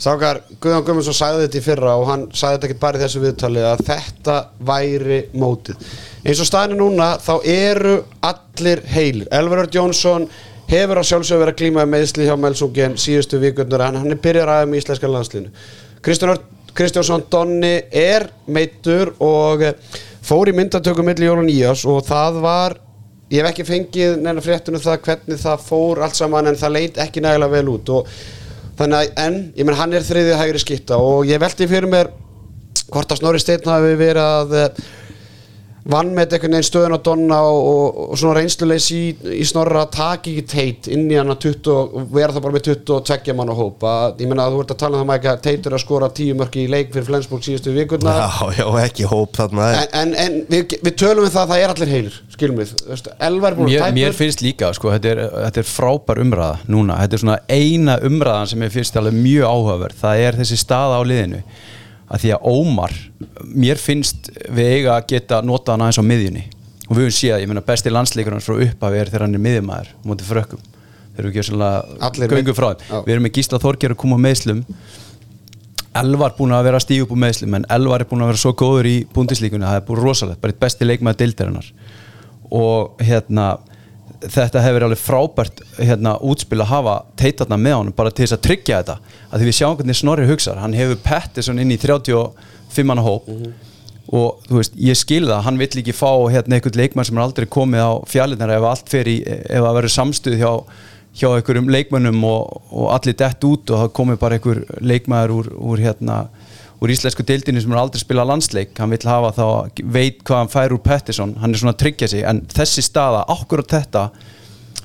Sákar, Guðjón Guðmundsson sagði þetta í fyrra og hann sagði þetta ekki bara í þessu viðtali að þetta væri mótið. Eins og staðinu núna þá eru allir heilir. Elvar Örd Jónsson hefur á sjálfsögur verið að glíma með meðsli hjá Melsungen síðustu vikundur en hann er byrjar aðeins í íslenska landslinu. Kristjánsson Donni er meittur og eh, fór í myndatöku milli Jól og Nýjás og það var ég hef ekki fengið neina fréttunum það hvernig það fór allt saman en það leit ekki nægilega vel út og þannig að en, ég menn hann er þriðið hægri skitta og ég velti fyrir mér hvort að Snorri Steinn hafi verið að eh, vann með einhvern veginn stöðun á Donna og, og, og svona reynsluleys í, í Snorra að taka ekki teit inn í hann að 20 og vera það bara með 22 mann á hóp. Að, ég menna að þú ert að tala um það Mæka teitur að skora 10 mörki í leik fyrir Flensburg síðustu vikurna Já, já, ekki hóp þarna. En, en, en við, við tölum við það að það er allir heilir skilum við, Elvar er búin mér, að mér tæpur finnst líka sko, þetta, er, þetta er frábær umræða núna. Þetta er svona eina umræðan sem ég finnst alveg mjög áhugaverð. Það er þessi staða á liðinu að því að Ómar mér finnst við eiga að geta nota hann aðeins á miðjunni. Og við höfum séð, ég meina besti landsleikurinn frá upphafi er þegar hann er miðjumæður mútið frökkum. Þeir eru ekki svona göngu frá þeim. Við erum með Gísla Þorger að koma á meðslum Elvar búin að vera að stíða upp úr meðslum en Elvar er búin að vera svo góður í búndislíkunni það er búin rosalegt, bara eitt besti leikmaður deildarinnar. Og hérna þetta hefur alveg frábært hérna, útspil að hafa teitarna með honum bara til þess að tryggja þetta. Að því við sjáum hvernig Snorri hugsar. Hann hefur Pettersson inn í 35 manna hóp. Og þú veist, ég skil það hann vill ekki fá hérna einhvern leikmann sem er aldrei komið á fjallinar ef allt fer í ef það verður samstuð hjá hjá einhverjum leikmönnum og, og allir dett út og það komið bara einhver leikmaður úr, úr hérna úr íslensku deildinu sem er aldrei spilað landsleik. Hann vill hafa þá, veit hvað hann fær úr Pettersson, hann er svona að tryggja sig. En þessi staða, okkur á þetta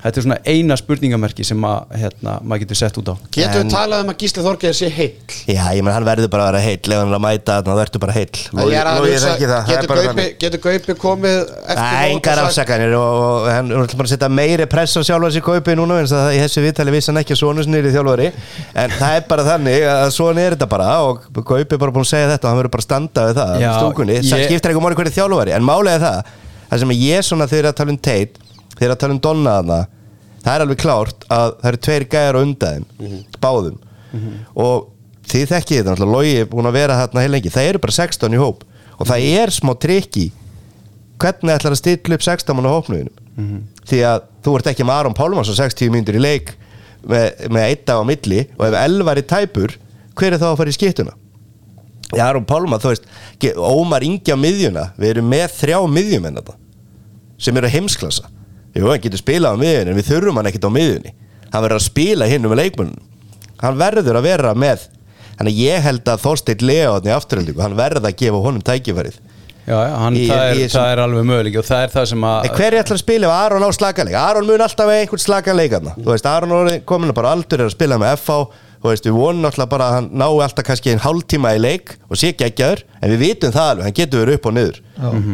þetta er svona eina spurningamerki sem að, hérna, maður getur sett út á. Getur við En- talað um að Gísli Þorgeir sé heill? Já, ég menn hann verður bara að vera heill. Ef hann er að mæta heill. En er að það, það er getur bara Gaupi, þannig. getur Gaupi komið eftir Nei, engar afsakanir og, og hann er alltaf bara að setja meiri press á sjálfa sér kaupi núna eins að í þessu viðtali vissi hann ekki að svona snýri þjálfari. En það er bara þannig að svona er þetta bara og kaupi er bara búin að segja þetta og hann verður bara að standa við það það skiptir ekki það, er alveg klárt að það eru tveir gæjar á undan Mhm. báðum. Og þið þekkið þetta, náttúrulega Logi er búin að vera þarna heil lengi, það eru bara 16 í hóp. Og það er smá trikki. Hvernig ætlar að stilla upp 16 mann á hópnuðinum því að þú ert ekki með Aron Pálmans á 60 mínútur í leik með, með eitt á milli. Og ef elvar er tæpur hver er þá að fara í skiptuna? Já, Aron Pálma, þú veist Ómar Ingi á miðjuna, við erum með þrjá miðjumenn sem eru heimsklassa Jú, hann getur spilað á miðjunni en við þurfum hann ekkert á miðjunni. Hann verður að spila hinn um leikmunum hann verður að vera með þannig að ég held að þarna í afturhaldingu, hann verða að gefa honum tækifærið. Já, já, hann, Í- það, er, í- það er alveg möguleik og það er það sem að En hver er ætlar að spila ef Aron á slakaleik? Aron mun alltaf eiga einhvern slakaleik þarna. Þú veist, Aron er komin að bara aldur er að spila með FH Þú veist, við vonum alltaf bara að hann nái alltaf kannski einn hálftíma í leik og sé geggjaður en við vitum það alveg, hann getur verið upp og niður.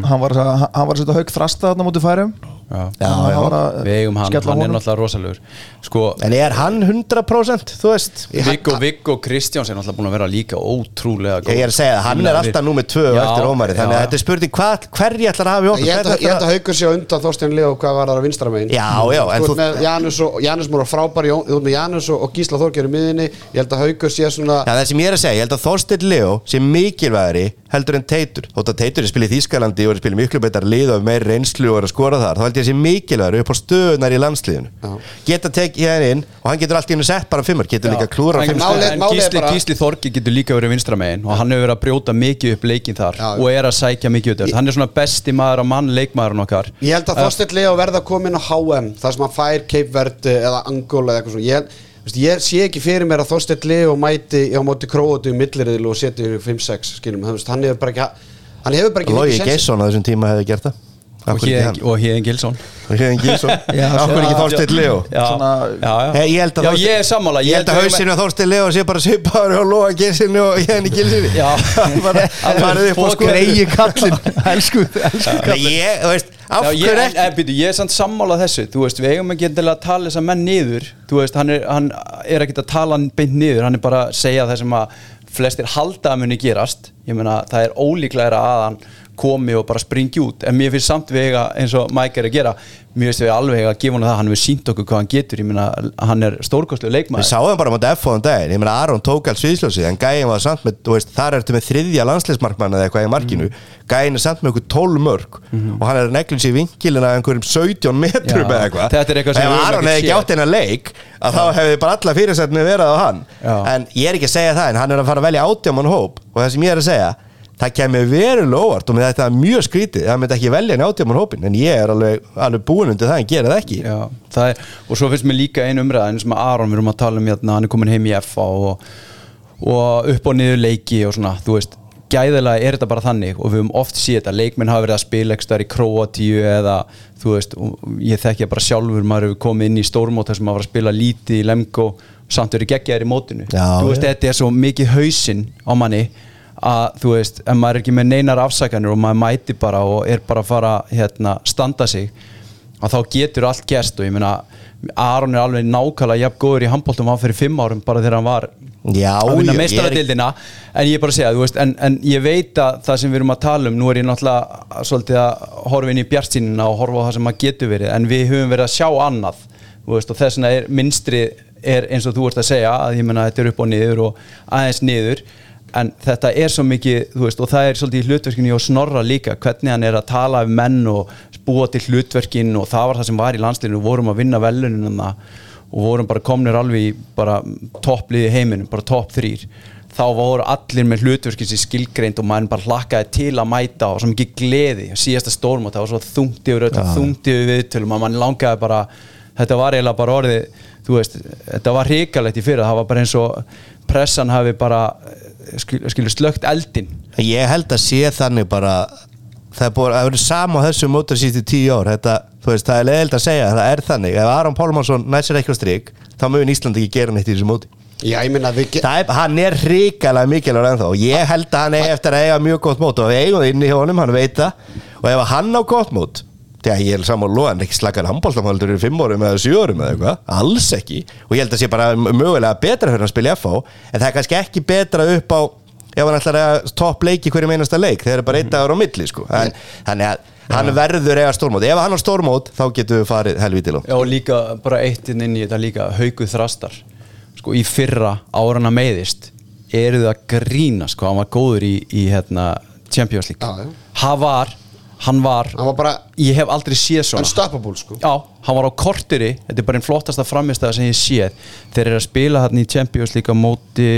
Hann var að hann var að setja haug þrasta þarna mútið færum Já, Já, já. við eigum hann, hann er honum. náttúrulega rosalegur Sko, En er hann 100% þú veist? Viggo, Viggo Kristjáns er náttúrulega búin að vera líka ótrúlega góð Ég er að segja það, hann er alltaf 2 Já, eftir Ómari, þannig að þetta er spurning hvað, hverji ætlar að hafa í okkur? Ég held að, að haugur sé á undan Þorstein Leo hvað var það að vinstra megin Já, já, en Þú ert með Janus og Janus múr frábær Jón- þú ert með Janus og, Gísla Þorgjör í miðinni Ég held að haugur sé svona Já, það sem ég er að segja, ég held að Heldur en Teitur. Þótt að Teitur er spilið í Þýskalandi og er spilið miklu betar lið og meir reynslu og er að skora þar þá held ég að sé mikilvægari upp á stöðunar í landsliðinu. Geta tekið hérna inn og hann getur allt í hennu sett bara fimmar, getur líka klúra en, en málið er Gísli, bara- Gísli Þorgi getur líka verið vinstra megin og hann hefur verið að brjóta mikið upp leikin þar Já, já. og er að sækja mikið upp hann er svona besti maður á mann leikmaðurinn okkar. Ég held að Þorstein Leo verða að koma inn á HM þar sem hann fær Cape Verde eða Angola eða eitthvað svona ég, veist, ég sé ekki fyrir mér að Þorstein Leo mæti á móti króatu í milliriðil og setja 5-6 skilum, hann, hefur bara ekki hann hefur bara ekki sénsinn. Gesson á þessum tíma hefði gert það og Héðin- hann? og Híðin Gilsson. Gilsson? Akkur ekki Þorsteinn Leo ég held að já, Þorsteinn- ég er sammála Ég held að við- hausinu á Þorsteinn Leo sé bara svipaður og Loga Gesson og Gilsson Já. bara farið upp á Alveg sko greiði kallin elsku, ég, þú veist, af Já, ég, hverju en, ekki? en, byrju, ég er samt sammála þessu. Þú veist, við eigum ekki endilega að tala þess að menn niður. Þú veist, hann er, hann er ekki að tala hann beint niður, hann er bara að segja það sem að flestir halda að muni gerast. Ég meina, það er ólíklega að hann komi og bara springi út. En mér finnst samt við eiga, eins og Mike er að gera mér finnst við alveg að gefa hann það hann hefur sínt okkur hvað hann getur, ég meina, hann er stórkostlu Við leikmaður sáum bara mot F á þann daginn, ég meina Aron tók alls sviðsljósið en gæin var samt með, þú veist, þar ertu með þriðja landsleismarkmann eða eitthvað í markinu. Mhm. gæin er samt með okkur 12 mörg og hann er sér í vinkilina einhverjum 17 metrum eða eitthvað. þetta er eitthvað sem ef við Aron hefði ekki séð. átt hennar leik að þá hefði bara alla fyrirsætni verið á hann. Já. en ég er ekki að segja það en hann er að fara að velja átjáman hóp. Og það sem ég er að segja það kemur verulega óvart og með þetta er mjög skrítið það myndi ekki velja hann átjáman hópin en ég er alveg, alveg búin undir það en gera það ekki Já, það er, og svo finnst mér líka einu umræðin sem að Aron við erum að tala um hérna, hann er komin heim í FA og, og upp og niður leiki og svona, þú veist, gæðilega er þetta bara þannig og við höfum oft séð þetta, leikminn hafa verið að spila ekki þar í Króatíu eða þú veist, ég þekki bara sjálfur maður hefur komið inn í stórmót þar sem maður var að spila lítið í Lemgo samt verið geggjaðir í mótinu Já, þú veist, já. þetta er svo mikið hausinn á manni að þú veist, ef maður er ekki með neinar afsakanir og maður mæti bara og er bara að fara hérna, standa sig að þá getur allt gerst og ég meina Aron er alveg nákvæmlega jafn góður í handbóltum hann fyrir fimm árum bara þegar hann var Já, að vinna meistaradildina en ég er bara að segja, þú veist, en, en ég veit að það sem við erum að tala um, nú er ég náttúrulega svolítið að horfa inn í bjartsýnina og horfa á það sem maður getur verið, en við höfum verið að sjá annað, þú veist, og þess vegna er minstri er eins og þú ert að segja að ég menna þetta er upp og niður og aðeins niður en þetta er svo mikið, þú veist, og það er svolítið í hlutverkinu og snorra líka, hvernig hann er að tala um menn og búa til hlutverkin og það var það sem var í landsliðinu, við vorum að vinna velunina og vorum bara komnir alveg í bara toppliði heiminum, bara topp þrýr þá voru allir með hlutverkin sem skilgreind og maður bara hlakkaði til að mæta og svo mikið gleði, síðasta stórm og það var svo þungt yfir þetta, þungt yfir viðtölum og mann langaði bara, þetta var eiginlega bara orðið, þú veist, þetta var hrikalegt í fyrir, það var bara eins og pressan hafi bara skil, skilur slögt eldin Ég held að sé þannig bara það er búin að vera sama á þessu mótur síðustu tíu ár. Þetta, þú veist, það er leiðild að segja það er þannig, ef Aron Pálmarsson næsir ekki á strik þá mun Ísland ekki gera neitt í þessu móti. Já, ég minna við er, hann er hrikalega mikilvægur ennþá. Og ég held að hann eigi eftir að eiga mjög gott mót. Og við eigum það inni hjá honum, hann veit það. Og ef hann á gott mót þegar ég er saman loðan ekki slakar handbóltamhaldur í fimm árum eða sjö árum eða eitthvað, alls ekki. Og ég held að sé bara mögulega betra fyrir að spila í FH en það er kannski ekki betra upp á ef hann ætlar að topp leiki hverju meinasta leik þeir eru bara einn dagur á milli sko. en, þannig að hann verður eiga stórmót. Ef hann á stórmót þá getum við farið helvítið lótt Já, og líka bara eitt inn inn í þetta líka hauguð þrastar. Sko í fyrra ára hann meiðist eru það að grína sko, hann var góður í, í hérna, Champions League. Já, já. hann var, hann var Hann var bara ég hef aldrei séð svona. Unstoppable sko. Já, hann var á korteri, þetta er bara einn flottasta framistæða sem ég séð. Þeir eru að spila hann í Champions á móti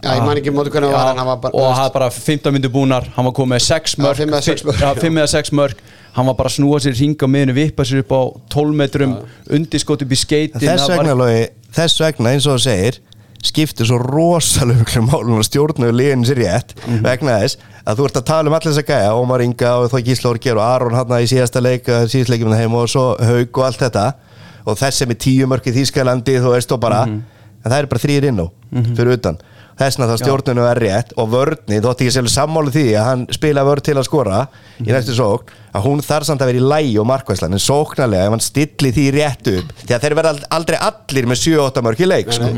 Já, ég man ekki móti hvernig það var en hann var bara og hann var bara 15 myndu búnar hann var komið með 6 Já, mörg fimm eða sex mörk. já, 5 eða 6 mörg hann var bara að snúa sér ringa miðinu vippa sér upp á 12 metrum undirskot upp í skeitin þess vegna, Logi, þess vegna eins og þú segir skiptir svo rosalega málun og stjórnuðu liðinu sér rétt vegna þess að þú ert að tala um allir þess að gæja Ómar Inga og þá Gísla Orger og Aron hann í síðasta leik, síðast leikjum heim og svo Haug og allt þetta. Og þessi með tíu mörk í Þýskalandi þú veist og bara en það er bara þrýr inn á fyrir utan. Þessna þá stjórnunu er rétt og vörni, þótt ekki selur sammálu því að hann spila vörn til að skora í næstu sókn, að hún þarf samt að vera í lægi og markvæslan, en sóknarlega ef hann stilli því rétt upp, því að þeir verða aldrei allir með 7-8 mörk í leik sko.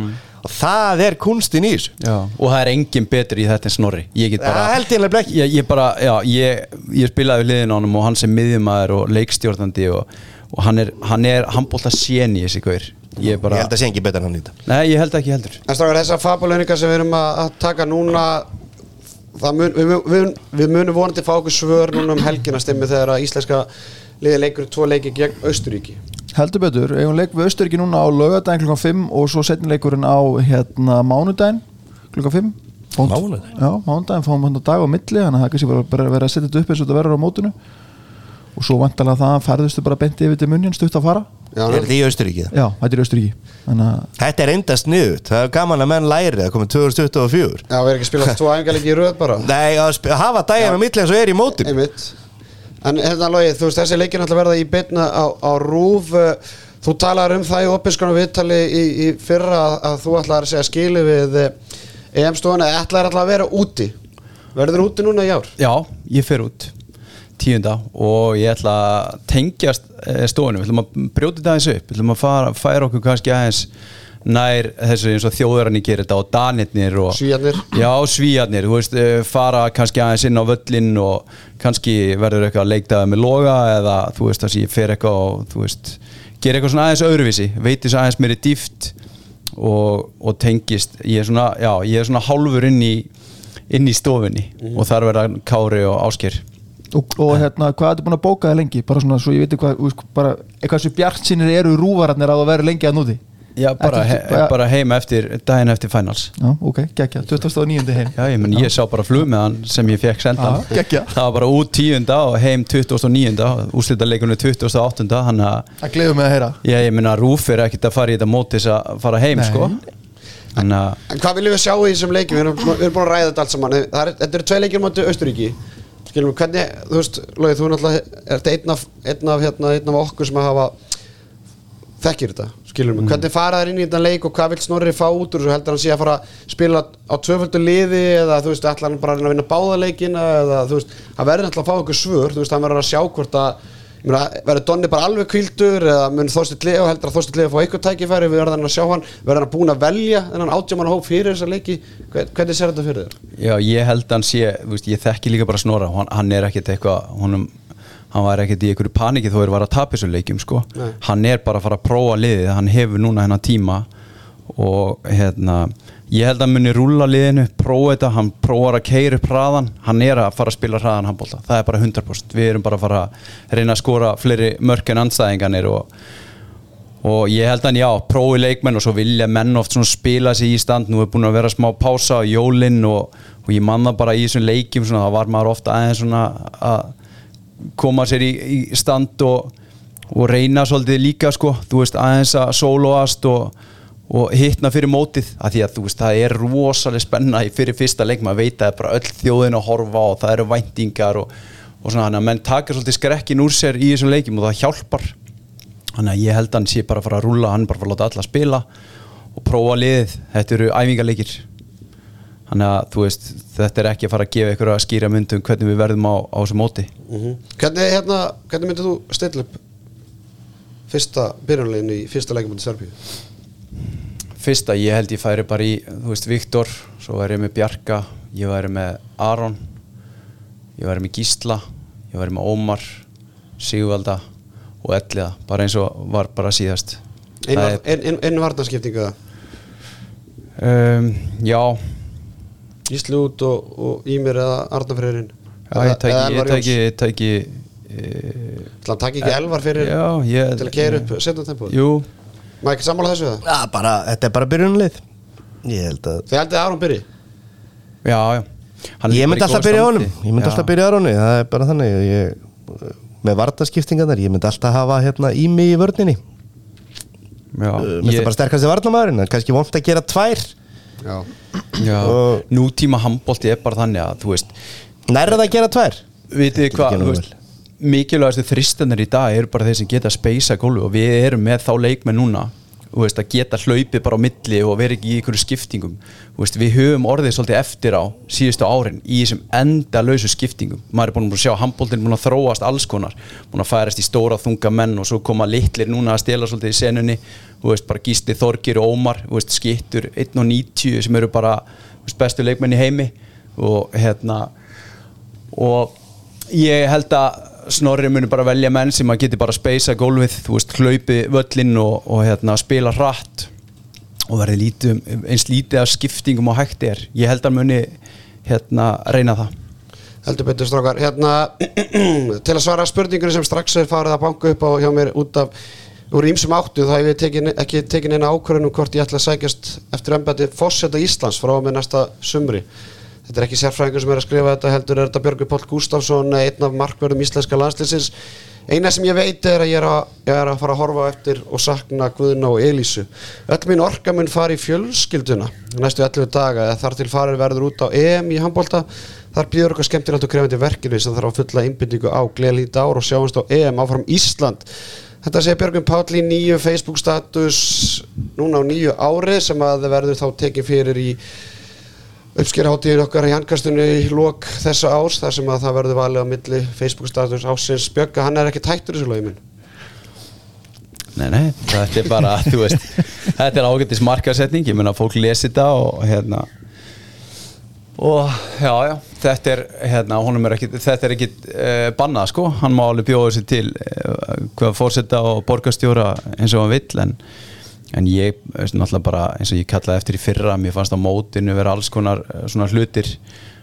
Og það er kunstin í þessu. Já, og það er engin betri í þetta en Snorri. Ég get bara Það held ég ég, bara, já, ég, ég spilaði við liðin á honum og hann sem miðjumæður og leikstjórnandi og, og hann er, hann er handbólta séni þessi gaur. Ég bara, ég held að sé ekki betur en hann í þetta. Nei, ég held ekki heldur. En strákar, þessar fabulauningar sem við erum að taka núna það mun, við, við, við munum vonandi fá okkur svör núna um helgina stemmi þegar að íslenska liði leikur tvo leiki gegn Austuríki Heldur betur, eigum leik við Östuríki núna á laugardaginn klukkan 5 og svo setni leikurinn á hérna mánudaginn klukkan 5 Mánudaginn? Já, mánudaginn fáum hann dag á milli þannig að það kannski bara, verið að setja þetta upp eins og þetta verður á mótinu. Og svo vantalega það ferðustu bara beinti yfir til munjan stutt að fara. Já, er þetta í Austuríki Já, þetta er Östuríki Þannig að þetta er enda sniðut, það er gaman að menn læri að koma 2024 Já, við erum ekki að spila tvo æfingarleiki í röð bara. Nei, að hafa daginn á milli eins og er í mótin Einmitt En hérna Lógi, þú veist þessi leikir náttúrulega verða í bytna á, á rúf. Þú talar um það í opinskona viðtali í, í fyrra að, að þú ætlar að segja skilu við EM-stofuna eða ætlar alltaf að vera úti. Verður úti núna í ár? Já, ég fer út tíunda og ég ætla að tengjast eh, stofunum, við ætlum að brjóta þetta aðeins upp. Við ætlum að fara, færa okkur kannski aðeins nær þessu eins og þjóðarann í gerir þetta og danirnir og Svíarnir. Já, svíjarnir, þú veist, eh, fara kannski aðeins inn á völlin og kannski verður eitthvað leiktaði með loga eða þú veist að ég fer eitthvað og þú veist, gera eitthvað svona aðeins öðruvísi veitis aðeins mér í dýft og, og tengist ég er svona, já, ég er svona hálfur inn í inn í stofunni og þar verða Kári og Ásker og, og hérna, hvað ertu búin að bóka það lengi? Bara svona, svo ég veit hvað, þú veist, bara eitthvað sem bjart sínir eru rúvararnir að það verður lengi að núti Já, bara, he, bara- bara heim eftir daginn eftir finals Já, ok, geggja, 29. heim Já, ég, menn, ég sá bara flug með hann sem ég fekk sendan Já, geggjað. Það var bara út tíunda og heim 29. Úslita leikunni 28. Þannig að Það gleður mig að heyra Já, ég meina Rúf er ekkert að fara í þetta mótis að fara heim Nei. sko Þannig að En hvað viljum við sjá í þessum leikjum? Við erum, við erum búin að ræða þetta allt saman er, Þetta eru tvei leikir moti Austuríki Skilum við, hvernig, þú veist, Lógi, þú er náttúrulega ert einn af, einn af, hérna, einn af okkur sem að hafa þekkir þetta, skilum við, hvernig fara þær inn í þetta leik og hvað vil Snorri fá út úr þessu? Heldur hann sé að fara að spila á tvöföldu liði eða þú veist, ætla hann bara að vinna báðaleikina eða þú veist, hann verður náttúrulega að fá einhver svör, þú veist, hann verður að sjá hvort að verður Donni bara alveg kvildur eða mun Þorstitt Leo heldur að Þorstitt Leo fá eitthvað tækifæri við verðum að sjá hann, verður hann búin að velja þennan átjáman hóp fyrir þessa leiki? Hvern- hvernig sér þetta fyrir þér? Já, ég held að hann sé, veist, ég þekki líka bara Snorra hann, hann er ekkert eitthvað honum, hann var ekkert í einhverju paniki þó er var að tapa þessum leikjum sko. Nei. hann er bara að fara að prófa liðið. Hann hefur núna hennar tíma og hérna ég held að hann muni rúlla liðinu, prófa þetta. Hann prófar að keira upp hraðan hann er að fara að spila hraðan handbólta, það er bara 100% við erum bara að fara að reyna að skora fleiri mörk en anstæðinganir og og ég held að já, prófi leikmenn og svo vilja menn oft spila sig í stand. Nú er búin að vera smá pása á jólinn og, og ég manna bara í þessum leikjum svona, það var maður ofta aðeins svona að koma sér í, í stand og, og reyna svolítið líka sko, þú veist aðeins að soloast og, og hittna fyrir mótið. Að því að þú veist það er rosalega spenna fyrir fyrsta leik, maður veit að það er bara öll þjóðin að horfa og það eru væntingar og, og svona. Þannig að menn taka svolítið skrekkin úr sér í þessum leikjum og það hjálpar. Þannig að ég held að hann sé bara að fara að rúlla hann bara að láta alla spila og prófa liðið, þetta eru æfingarleikir þannig að þú veist þetta er ekki að fara að gefa ykkur að skýra myndum hvernig við verðum á, á þessu móti. Hvernig, hérna, hvernig myndir þú stilla upp fyrsta byrjunleginu í fyrsta leikum mútið Serbíu? fyrsta ég held ég færi bara í þú veist Viktor, svo væri ég með Bjarka ég væri með Aron ég væri með Gísla ég væri með Ómar, Sigvalda og Elliða, bara eins og var bara síðast. Einu Það var- ein- ein- einu varnarskiptingu það um, já Gísli út og, og Ímir eða Arnafreyrin Já, ég tæki, ég tæki, ég tæki Það takk ekki elvar fyrir Já, ég til að keira upp setna tempo Jú, Má ekki sammála þessu það? ja, bara, þetta er bara byrjunlið ég held að Þið heldið að Aron byrji? já, já. Hann ég myndi alltaf byrja honum. Ég myndi Já. alltaf byrja honum, það er bara þannig ég, með vartaskiptingarnar, ég myndi alltaf hafa hérna ími í vörninni. Já, mér finnst ég, það bara sterkast í varnamæðurinn kannski vont að gera tvær. Já, Já, nútíma handbólti er bara þannig að þú veist, Nærða það að gera tvær? Veist, mikilvægastu þristanir í dag eru bara þeir sem geta speysa gólu og við erum með þá leikmenn núna veist, að geta hlaupið bara á milli og vera ekki í einhverju skiptingum. Veist, við höfum orðið svolítið eftir á síðustu árin í þessum endalausu skiptingum. Maður er búin að sjá handbóltin búin að þróast alls konar. Búin að færast í stóra þunga menn og svo koma litlir núna að stela svolítið í senunni. Veist, bara Gísli Þorgir og Ómar skittur 1.90 sem eru bara bestu leikmenn í heimi. Og hérna og ég held að Snorri muni bara velja menn sem að geti bara speysa gólfið, þú veist, hlaupi völlinn og, og hérna, spila hratt og verði lítið, um- eins lítið af skiptingum og hægt er. Ég held að muni hérna, reyna það. Heldur betur strákar. Hérna, til að svara spurningunni sem strax er farið að banka upp á hjá mér út af úr ímsum áttu þá hef ég tekin, ekki tekin eina ákvörðunum hvort ég ætla að sækjast eftir embæti fórseta Íslands frá með næsta sumri þetta er ekki sérfræðingur sem er að skrifa þetta heldur er þetta Björgur Páll Gústafsson einn af markverðum íslenska landslýsins eina sem ég veit er að ég er að, ég er að fara að horfa eftir og sakna Guðna og Elísu. Öll mín orka mun fari í fjölskylduna næstu 11 daga þar til farir verður út á EM í handbólta þar býður okkar skemmtilegt og krefandi verkefni sem þarf að fulla innbyndingu á gleðlít ár og sjáumst á EM áfram Ísland. Þetta segir Björgvin Páll í nýju Facebook status núna á nýju ári sem að verður þá tekið fyrir í uppskýrháttíðin okkar í handkastunni í lok þessa árs þar sem að það verður valið á milli Facebook status ásins Björga, hann er ekki tættur þessu lögum minn Nei, nei, þetta er bara, þú veist þetta er ágættis markasetning, ég meina fólk lesi þetta og hérna og já, já, þetta er hérna, honum er ekki, þetta er ekki uh, bannað sko, hann má alveg bjóða sér til uh, hvað fórseta og borgarstjóra eins og hann vill en, en ég, veist, náttúrulega bara eins og ég kallaði eftir í fyrra, mér fannst á mótinu vera alls konar uh, svona hlutir.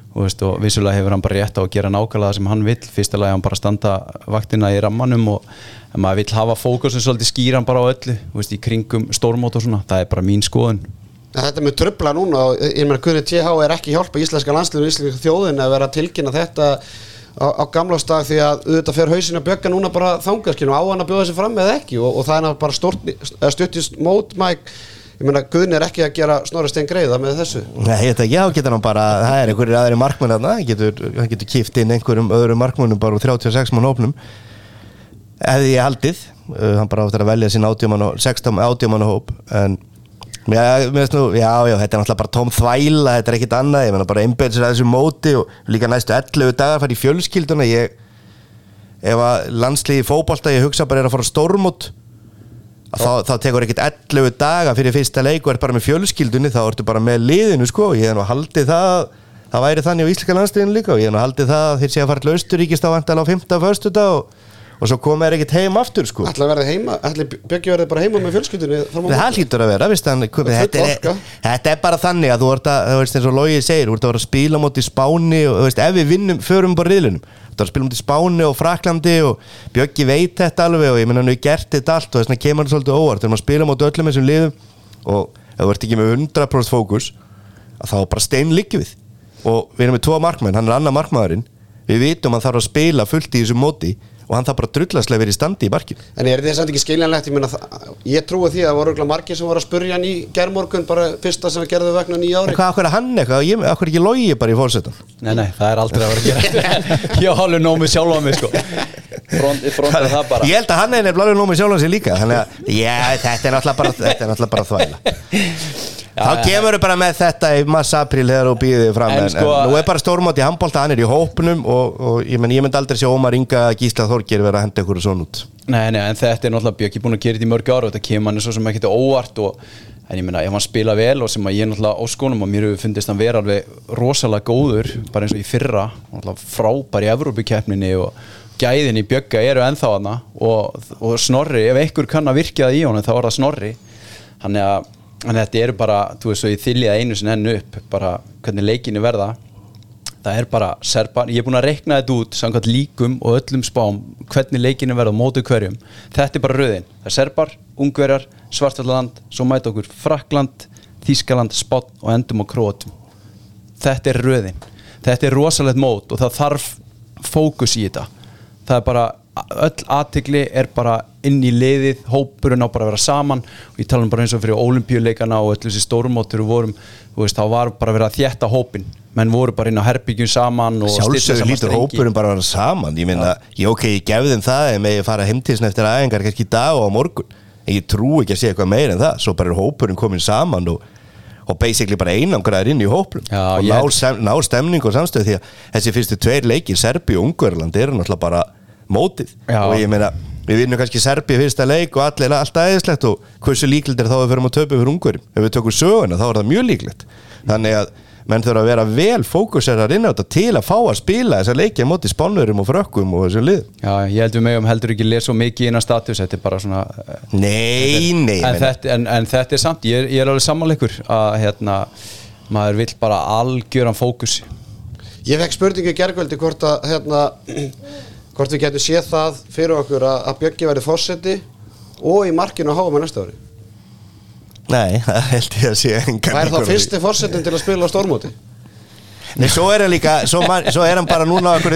Og, veist, og vissulega hefur hann bara rétt á að gera nákvæmlega sem hann vill, fyrsta lagi hann bara standa vaktina í rammanum og maður vill hafa fókusin svolítið skýran bara á öllu, veist, í kringum stórmót og svona, það er bara mín skoðun. Þetta með tröfla núna ég meina Guðni TH er ekki hjálpa íslenska landsliður og íslenska þjóðin að vera tilkynna þetta á, á gamlásdag því að auðvitað fer hausin að bjögga núna bara þangarskinu á hann að bjóða þessi fram eða ekki? Og, og það er bara eða stuttist mótmæk ég meina Guðni er ekki að gera snorri stein greiða með þessu. Nei, ekki, já, getur hann bara, það er einhverjir aðri markmenn þarna, hann getur, getur kift inn einhverjum öðrum markmennum bara úr 36 mann hópnum. Hefði ég haldið, uh, hann bara áttur að velja sín 16 átjóman hóp en já, nú, já, já, þetta er náttúrulega bara tóm þvæla, þetta er ekkit annað, ég menna bara einbjöðs að þessu móti og líka næstu 11 dagar fara í fjölskylduna, ég ef að landsliði fótbolta ég hugsa bara er að fara að þá, þá tekur ekkert 11 daga fyrir fyrsta leik og er bara með fjölskyldunni þá ertu bara með liðinu sko ég hef nú haldið það það væri þannig á Íslika landsliðinu líka og ég hef nú haldið það að þeir sé að fara til Austuríkist á vantal á 5. og 1. dag og, og svo koma þeir ekkert heim aftur sko. Ætla að verða heima, ætla Bjöggi verði bara heima með á það hlýtur að vera veist, hann, full þetta, er, þetta er bara þannig að þú ert að þú veist eins og Lógi segir, þú ert að vera að spila móti Spáni og þú veist, ef við vinnum, förum bara riðlunum þú ert að spila móti Spáni og Fraklandi og Bjöggi veit þetta alveg og ég menna hann hefur gert þetta allt og þess vegna kemur hann svolítið óvart. Þegar maður spila móti öllum þessum liðum og ef þú ert ekki með 100% fókus að þá bara stein liggjum við. Og við erum með tvo markmenn, hann er annar markmaðurinn. Við vitum að hann þarf að spila fullt í þessum móti og hann þarf bara drullaslega verið í standi í barkinu En er þetta samt ekki skiljanlegt, ég meina það, ég trúi því að það voru örugglega margir sem voru að spurja hann í gerðmorgun bara fyrsta sem við gerðum vegna nýja ári. En hvað, akkur er hann eitthvað, ég, akkur er ekki logi bara í fórsetan? Nei, nei, það er aldrei að vera að gera Ég alveg nómið sjálf á mig sko. Front, það Ég held að hann er nefnilega nómið sjálfan sig líka Þannig að, já, þetta er náttúrulega bara, þetta er náttúrulega bara þvæla. Þá kemur við bara með þetta í massa apríl þegar þú býðið fram En en, sko- en nú er bara stórmátt í handbólta, hann er í hópnum og, og ég, men, ég myndi aldrei sjá Ómar Inga Gísla Þorgir vera að henda ykkur svona út. Nei, nei, en þetta er náttúrulega Björki búin að gera þetta í mörg ára og þetta kemur hann svo sem ekki óvart og, en ég meina, ef hann spila vel og sem að ég er náttúrulega á skónum og mér hefur fundist hann vera alveg rosalega góður bara eins og í fyrra, frábær í Evrópukeppninni og gæðin í Björka eru ennþá hana og, og Snorri, ef einhver kann að virkja það í honum þá er það Snorri. Þannig að þetta eru bara, þú veist, svo það er bara serbar, ég er búin að rekna þetta út samkvæmt líkum og öllum spám hvernig leikinu verða mótu hverjum. Þetta er bara röðin, það er serbar, ungverjar svartfjallaland, svo mæta okkur Frakland, Þískaland, Spott og endum á Króatum þetta er röðin, þetta er rosalegt mót og það þarf fókus í þetta. Það er bara, öll aðtigli er bara inn í liðið, hópurinn á bara að vera saman. Og ég tala um bara eins og fyrir olimpíuleikana og öllu þessi stórumótur og vorum, veist, þá var bara verið að þjætta hópin menn voru bara inn á herbyggjum saman Sjálfsögur lítur hópurinn bara að vera saman. Ég meina, ég ok, ég gefði þeim það en með ég fara heimtíðsn eftir aðengar kannski í dag og á morgun. En ég trú ekki að sé eitthvað meira en það. Svo bara er hópurinn komin saman og, og basically bara einangraður inn í hópurinn Já, og ná, sem, ná stemning og samstöð því að þessi fyrstu tveir leikir Serbi og Ungverland eru náttúrulega bara mótið. Já. og ég meina við vinnum kannski Serbi fyrsta leik og allir er alltaf eðislegt og hversu líklegt er þá að við förum að töpu fyrir Ungverjum? Ef við tökum söguna þá er það mjög líklegt. Þannig að menn þurfa að vera vel fókuserar inn á þetta til að fá að spila þessa leikja móti spánurum og frökkum og þessum lið. Já, ég held við megum heldur ekki lesa svo mikið inn á status, þetta er bara svona eh, Nei, nei en, þetta, en, en þetta er samt, ég er, ég er alveg sammáleikur að hérna, maður vill bara algjöran fókus. Ég fekk spurningu gergveldi hvort að hérna, hvort við getum séð það fyrir okkur að, að Bjöggi verði fórseti og í markinu á háum á næsta ári. Nei, það held ég að sé Hvað er þá fyrsti fórsetin til að spila á stórmóti? Nei, svo er hann líka, svo, man, svo er hann bara núna okkur,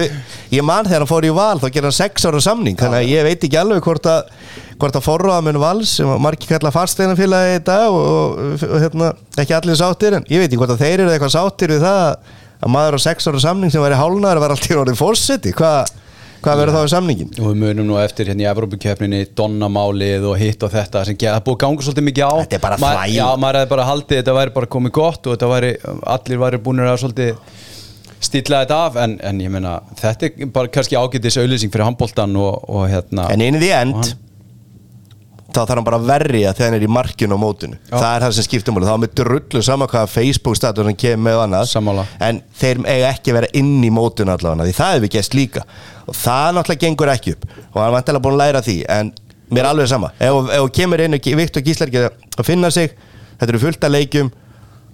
ég man þegar hann fór í val þá gerir hann sex ára samning, þannig að ég veit ekki alveg hvort að, hvort að forráðamenn vals sem að margir kalla fasteinafélagi í dag og, og, og hérna, ekki allir sáttir en ég veit ekki hvort að þeir eru eitthvað sáttir við það að maður á sex ára samning sem væri hálnaður var alltaf orðið fórseti, hvað hvað verður þá við samningin? og við munum nú eftir hérna í Evrópukefninni Donnamálið og hitt og þetta sem geða búið ganga svolítið mikið á Þetta er bara þvæl. Já, maður hefði bara haldið þetta væri bara komið gott og þetta væri, allir væri búinir að svolítið stilla þetta af en, en ég meina, þetta er bara kannski ágætis auðlýsing fyrir handbóltan og, og hérna En því Og end þá þarf hann bara að verja þegar hann er í markinu á mótinu. Já. það er það sem skiptir múli, þá er með drullu sama hvaða Facebook status hann kemur með og annað Sammála. en þeir eiga ekki að vera inn í mótinu allavega, því það hefur gæst líka. Og það náttúrulega gengur ekki upp. Og hann er vantilega búin að læra því en mér er alveg sama, ef þú kemur inn og Viktor Gíslar ekki að finna sig þetta eru fullt af leikjum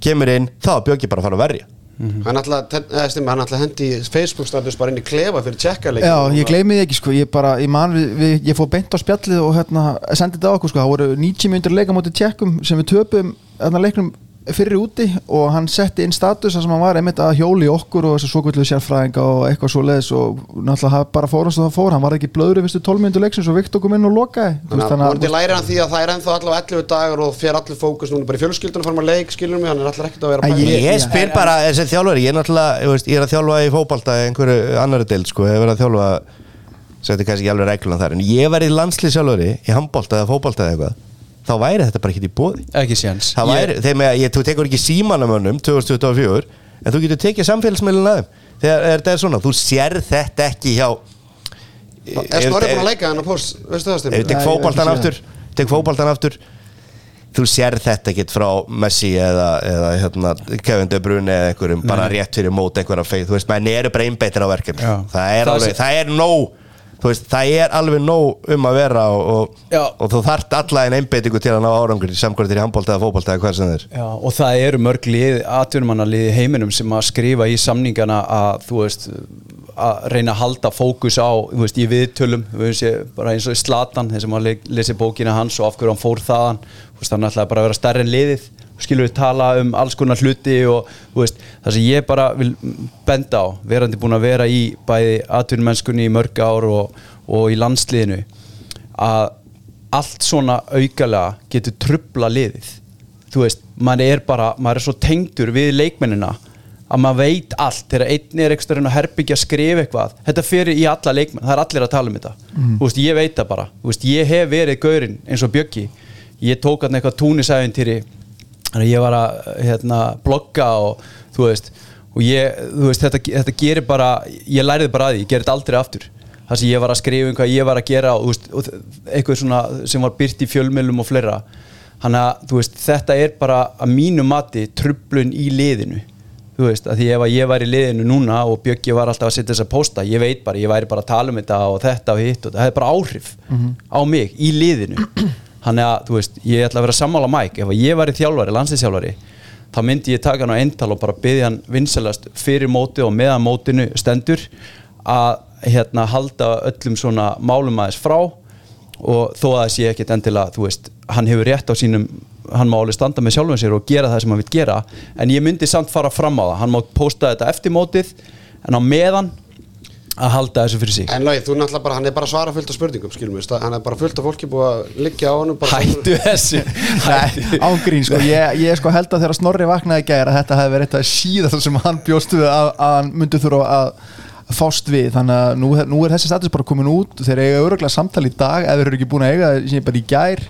kemur inn, þá Björki bara að fara að verja Hann ætla að hendi Facebook status bara inn í klefa fyrir tjekkarleikin Já, ég gleymi því ekki sko, ég bara, ég man við, við, ég fór beint á spjallið og hérna sendið þetta á okkur sko, það voru 90 myndir leika mútið tjekkum sem við töpum hérna leiknum fyrir úti og hann setti inn status þar sem hann var einmitt að hjóli okkur og þess að svo kvöldu sérfræðinga og eitthvað svo leiðis og náttúrulega það bara fórast og það fór, hann var ekki blöðru viðstu 12 myndir leiksins og Viktor kom inn og lokaði. Þannig að vonandi læri hann því að það er ennþá allavega 11 dagar og fer allir fókus núna bara í fjölskyldunum fara maður leik, skilur mig, hann er allir ekkert að vera. Ég- Ég spyr bara, þessi þjálfari, ég er náttúrulega ég, er að þjálfa í fótbalta í einhverju annari deild sko, ég er þjálfa þetta er kannski ekki alveg regluna þar en ég verið landslið sjálfari í handbolta eða fótbolta eða eitthvað þá væri þetta bara ekki í bóði ekki séns. Það væri, þegar með, ég, þú tekur ekki símanamönnum 2024, en þú getur tekið samfélagsmiðlun aðeim, þegar er þetta er svona þú sér þetta ekki hjá Er Snorri búin að leika hann á post, veistu það ef stefnir? tek ekki aftur aftur. Þú sér þetta ekkert frá Messi eða, eða hérna, Kevin De Bruyne eða einhverjum bara rétt fyrir mót einhverja feið, þú veist, menn eru bara einbeittir á verkefni það er Það alveg, sé- það er nóg veist, það er alveg nóg um að vera og, og, og þú þarft alla en einbeitingu til að ná árangur samkvæmt í handbólta eða fótbolta eða hvað sem það er. Já, og það eru mörg lið, atvinnumannalið í heiminum sem að skrifa í samningana að þú veist að reyna að halda fókus á þú veist, í viðtölum, veist, bara eins og í Slatan sem að le- lesi bókina hans og af hverju hann fór þaðan, þú veist, hann ætlaði bara að vera stærri en liðið, skilur við tala um alls konar hluti og veist það sem ég bara vil benda á verandi búin að vera í bæði atvinnumennskunni í mörg ár og, og í landsliðinu að allt svona aukalega getur trubla liðið. Þú veist, maður er bara maður er svo tengdur við leikmennina að maður veit allt, þegar einn er ekstra að herbyggja að skrifa eitthvað þetta fyrir í alla leikmenn, það er allir að tala um þetta. Þú veist, ég veit það bara, veist, ég hef verið gaurinn eins og Bjöggi. Ég tók hann eitthvað túnisævintýri þannig að ég var að hérna, blogga og þú veist og ég, þú veist, þetta, þetta gerir bara ég læriði bara að því, ég gerði þetta aldrei aftur. Það sem ég var að skrifa um hvað ég var að gera og, veist, og eitthvað svona sem var byrt í fjölmjölum og fleira. Þannig að þú veist, þetta er bara að mínu mati trublun í liðinu. Þú veist, að því ef að ég var í liðinu núna og Bjöggi var alltaf að setja þess að posta ég veit bara, ég væri bara að tala um þetta og þetta og hitt og það er bara áhrif á mig í liðinu þannig að, þú veist, ég ætla að vera sammála mæk ef ég væri þjálfari, landslýþjálfari þá myndi ég taka hann á eintal og bara byggja hann vinsalast fyrir móti og meðan mótinu stendur að hérna halda öllum svona málum aðeins frá. Og þó að sé ekkit endilega þú veist, hann hefur rétt á sínum hann má alveg standa með sjálfum sér og gera það sem hann vil gera. En ég myndi samt fara fram á það. Hann má posta þetta eftir mótið en á meðan að halda þessu fyrir sig. En Lói, þú náttúrulega bara, hann er bara svara fullt af spurningum skilum við, hann er bara fullt af fólki búið að liggja á honum bara Hættu þessu. Nei, ángrín sko, ég, ég sko held að þegar Snorri vaknaði gæra að þetta hefði verið eitthvað síðan sem hann bjóst við að, að hann myndi þurfa að fást við, þannig að nú, nú er þessi status bara komin út, þeir eiga öruglega samtal í dag ef þeir eru ekki búin að eiga það sem bara í gær.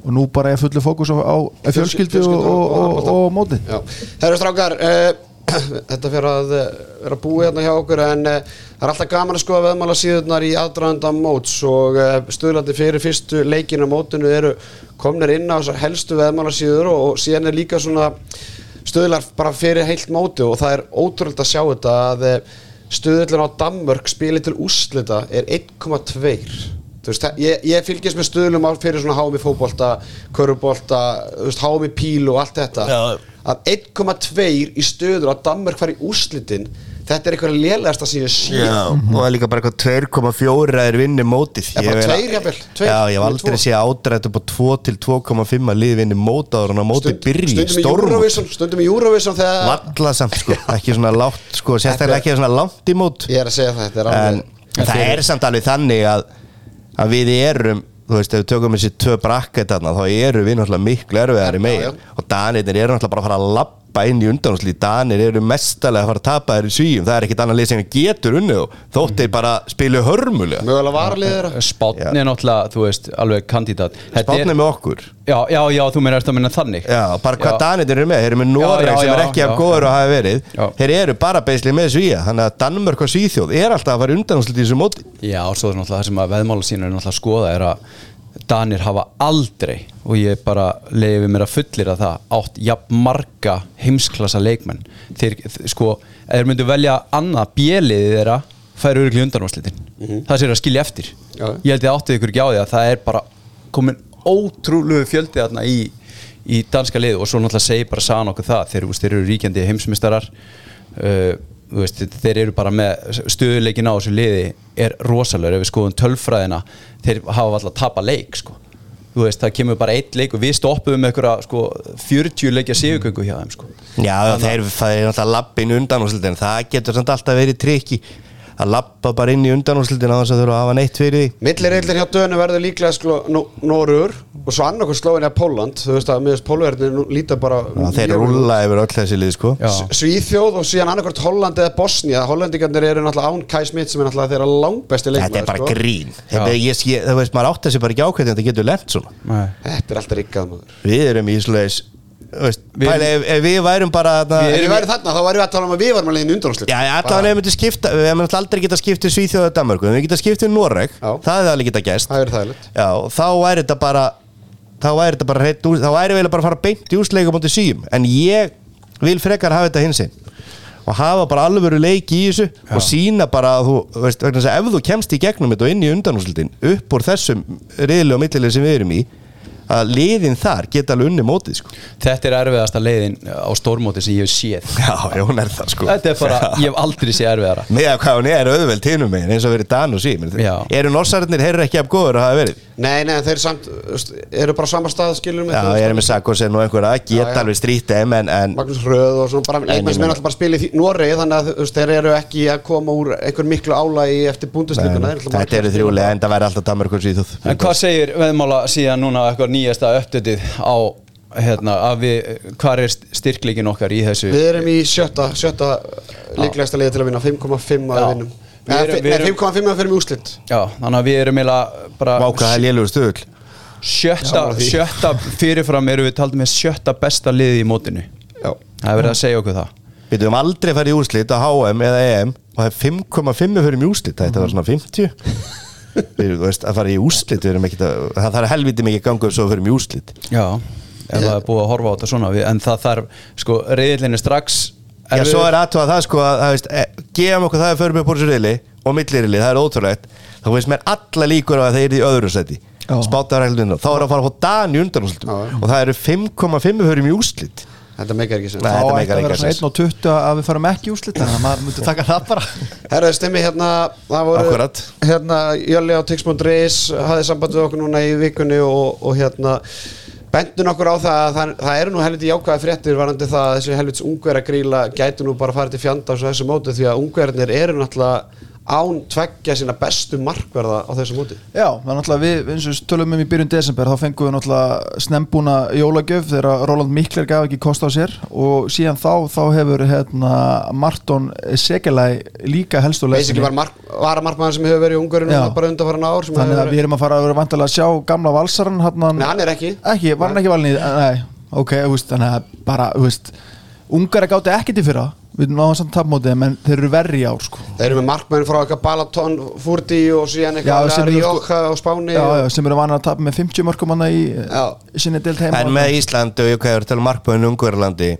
Og nú bara er fullu fókus á, á fjölskyldu og, og, og, og móti Þetta fyrir að uh, vera búið hérna hjá okkur en uh, það er alltaf gaman að skoða veðmála síðunar í aðdraðanda móts og uh, stuðlandi fyrir fyrstu leikinu mótinu eru komnir inn á helstu veðmála síður og, og síðan er líka svona stuðlar bara fyrir heilt móti og það er ótrúld að sjá þetta að stuðlun á Danmörk spili til úslita er 1,2 Þú veist, ég, ég fylgist með stuðlum á fyrir svona hámi fótbolta, körubólta, hámi píl og allt þetta. Já. að 1,2 í stöður að Danmörk fari úrslitin þetta er eitthvað lélegasta sem ég sé Já, og það er líka bara eitthvað 2,4 er vinni mótið. Ég vil- tveir jafnvel, tveir, Já, ég hef aldrei séð ádrætt upp á 2 til 2,5 að liði vinni mót áður en á móti byrji stundum í stórmót Eurovision stundum í Eurovision þegar Valla samt sko, ekki svona látt sko, sérstaklega ekki svona langt í mót. Ég er að segja það, þetta er en, alveg en það er samt alveg þannig að, að við erum þú veist, ef við tökum þessi tvö brakket þá eru við náttúrulega miklu erfiðar í megin. Og Danirnir eru náttúrulega bara að fara að lappa inn í undanúsli Danir eru mestalega að fara að tapa þér í svíum. Það er ekkit annað lið sem getur unnið og þótt þeir bara spilu hörmulega. Mögulega varalið þeirra. Spátn Já. er náttúrulega, þú veist, alveg kandidat. Þetta Spátni er- með okkur. Já, já, já, þú meina eftir að minna þannig? Já, bara hvað. Danir eru með, þeir eru með Noreg sem er já, ekki af góður að hafa verið. Þeir eru bara beisli með Svíja Þannig að Danmörk og Svíþjóð er alltaf að fara undanúslit Danir hafa aldrei og ég bara leiði mér að fullir að það átt jafn marga heimsklassa leikmenn. Þeir, sko, þeir myndu velja annað bjeliði þeirra færi örugli undanvarslitin það sér að skilja eftir. Já. ég held ég áttið ykkur ekki á því að það er bara komin ótrúlegu fjöldi þarna í, í danska lið og svo náttúrulega segir bara sagan okkur það þeir, þeir eru ríkjandi heimsmystarar uh, veist, þeir eru bara með stöðuleikin á þessu liði er rosalegur ef við skoðum tölfræðina þeir hafa alltaf tapa leik sko. veist, það kemur bara eitt leik og við stoppuðum með einhverja sko, 40 leikja sigurgöngu hjá þeim sko. Já, þeir, það er alltaf lappin undanúslitin Það getur alltaf verið trikki að lappa bara inn í undanúslitin á þess að þurfa að hafa neitt fyrir því. Millireillin hjá Dönu verður líklega sko, Norur og svo annarkvæð slóin er Póland þú veist að miðast Pólverðin líta bara Já, Þeir rúlla yfir öll þessi lið sko. Svíþjóð og síðan annarkvært Holland eða Bosnia Hollandingarnir eru náttúrulega án Kai Smith sem er náttúrulega þeirra langbesti leikmaður Þetta er bara sko. grín. Þetta, ég, ég, Það veist, maður átt þessi bara ekki ákveðin Þetta getur lent svona. Nei. Þetta er alltaf riggað maður. Við erum í svoleiðis veist, Við- pæli, ef, ef við værum bara þarna- Ef við væri þarna þá væri við að tala um að við varum að leiðin undanúslit Já, já, allavega við skipta Við náttúrulega aldrei getað skiptið Svíþjóð og Danmarku við getað skiptið Noreg Já. Það hefði alveg getað gæst er Já, þá væri þetta bara þá væri þetta bara hreitt úr þá væri við bara að fara beint í úsleikum átti síum en ég vil frekar hafa þetta hins einn og hafa bara alvöru leiki í þessu og sína bara að þú veist, vegna þess að ef þú kemst í gegnum þetta og inn í undanúslitin upp úr þessum riðli og millilið sem við erum í að liðin þar geta alveg unni mótið sko. þetta er erfiðasta leiðin á stórmóti sem ég hef séð. Já, já, hún er það sko. Þetta er bara, ég hef aldrei séð erfiðara. Með að hvað hún er auðveld hinum megin eins og verið Dan og Já. eru norsararnir, þeir eru ekki af góður að hafa verið? Nei, nei, þeir samt eru bara á sama stað skilur mig Já, ég er með Sakosen og einhverja Já, geta já. alveg en Magnús Röð og svona bara leikmenn ég sem er alltaf bara spila í Noregi þannig að þú veist, þeir eru ekki að koma úr einhver miklu álægi eftir búndistökuna þetta eru þrjúlega en það væri alltaf Danmark og Svíþjóð. En hvað segir veðmála síðan núna eitthvað nýjasta uppdötið á hérna, við, hvað er styrkleikin okkar í þessu? Við erum í sjötta, sjötta líklegasta liði til að vinna 5,5 að vinnum. Við erum- Nei, við erum- 5,5 að fyrir úslit Já, þannig að við erum bara sjötta, sjötta fyrirfram erum við taldið með sjötta besta liði í mótinu. Já. Það er verið að segja okkur það. Við höfum aldrei farið í úrslit á HM eða EM og það er 5,5 fyrir í úrslit. Þetta var svona 50 Við þú veist, að fara í að, það þarf helviti mikið gangu svo fyrir í úrslit. Já, ef það er búið að horfa á þetta svona við, en það þarf, sko, reyðlinni strax Já, svo er aðtóða það sko að, það veist, e, gefum okkur það að förum upp úr þessu reyli og millirili, það er ótrúlegt. Þá veist mér alla líkur á að þeir eru í öðru seti spátaræklinu, þá er að fara að fá Dan í undanúrslitum. Já. og það eru 5,5 fyrir í úrslit Þetta meikar ekki sem Nei. þá þetta ætti að vera svona sens. 1 og 20 að við farum ekki úrslit þannig að maður myndi taka það bara Herðu, stemmi hérna Það voru Akkurat. hérna Jölli á Tix.is hafði samband við okkur núna í vikunni og, og hérna bendun okkur á það að það, það eru nú helviti jákvæða fréttir varandi það að þessi helvits ungverða gríla gætu nú bara farið til fjanda á þessu móti því að ungverðinir eru náttúrulega án tveggja sína bestu markverða á þessu móti? Já, það er náttúrulega við, eins og tölum um í byrjun desember þá fengum við náttúrulega snembúna jólagjöf þegar Roland Mikler gaf ekki kost á sér og síðan þá, þá hefur hérna, Marton Segelæ líka helst og Basically var, mark, var að markmaður sem hefur verið í Ungurinn Já. bara undanfæran ár Þannig að við erum að fara að vera vantilega að sjá gamla valsaran hann, Nei, hann er ekki. Ekki, var hann ekki valin í Nei, ok, þannig að bara, þú veist Ungar að gáti ekkert í fyrra við náðum samt tapmótið, en þeir eru verri í ár sko. Þeir eru með markmenn frá eitthvað Balaton, Furti og síðan eitthvað eru sko- Rioja og Spáni já, já, sem eru vanið að tapa með 50 mörgum hann í í sinni deild heima. En með Ísland og ég hvað er að tala um Ungverlandi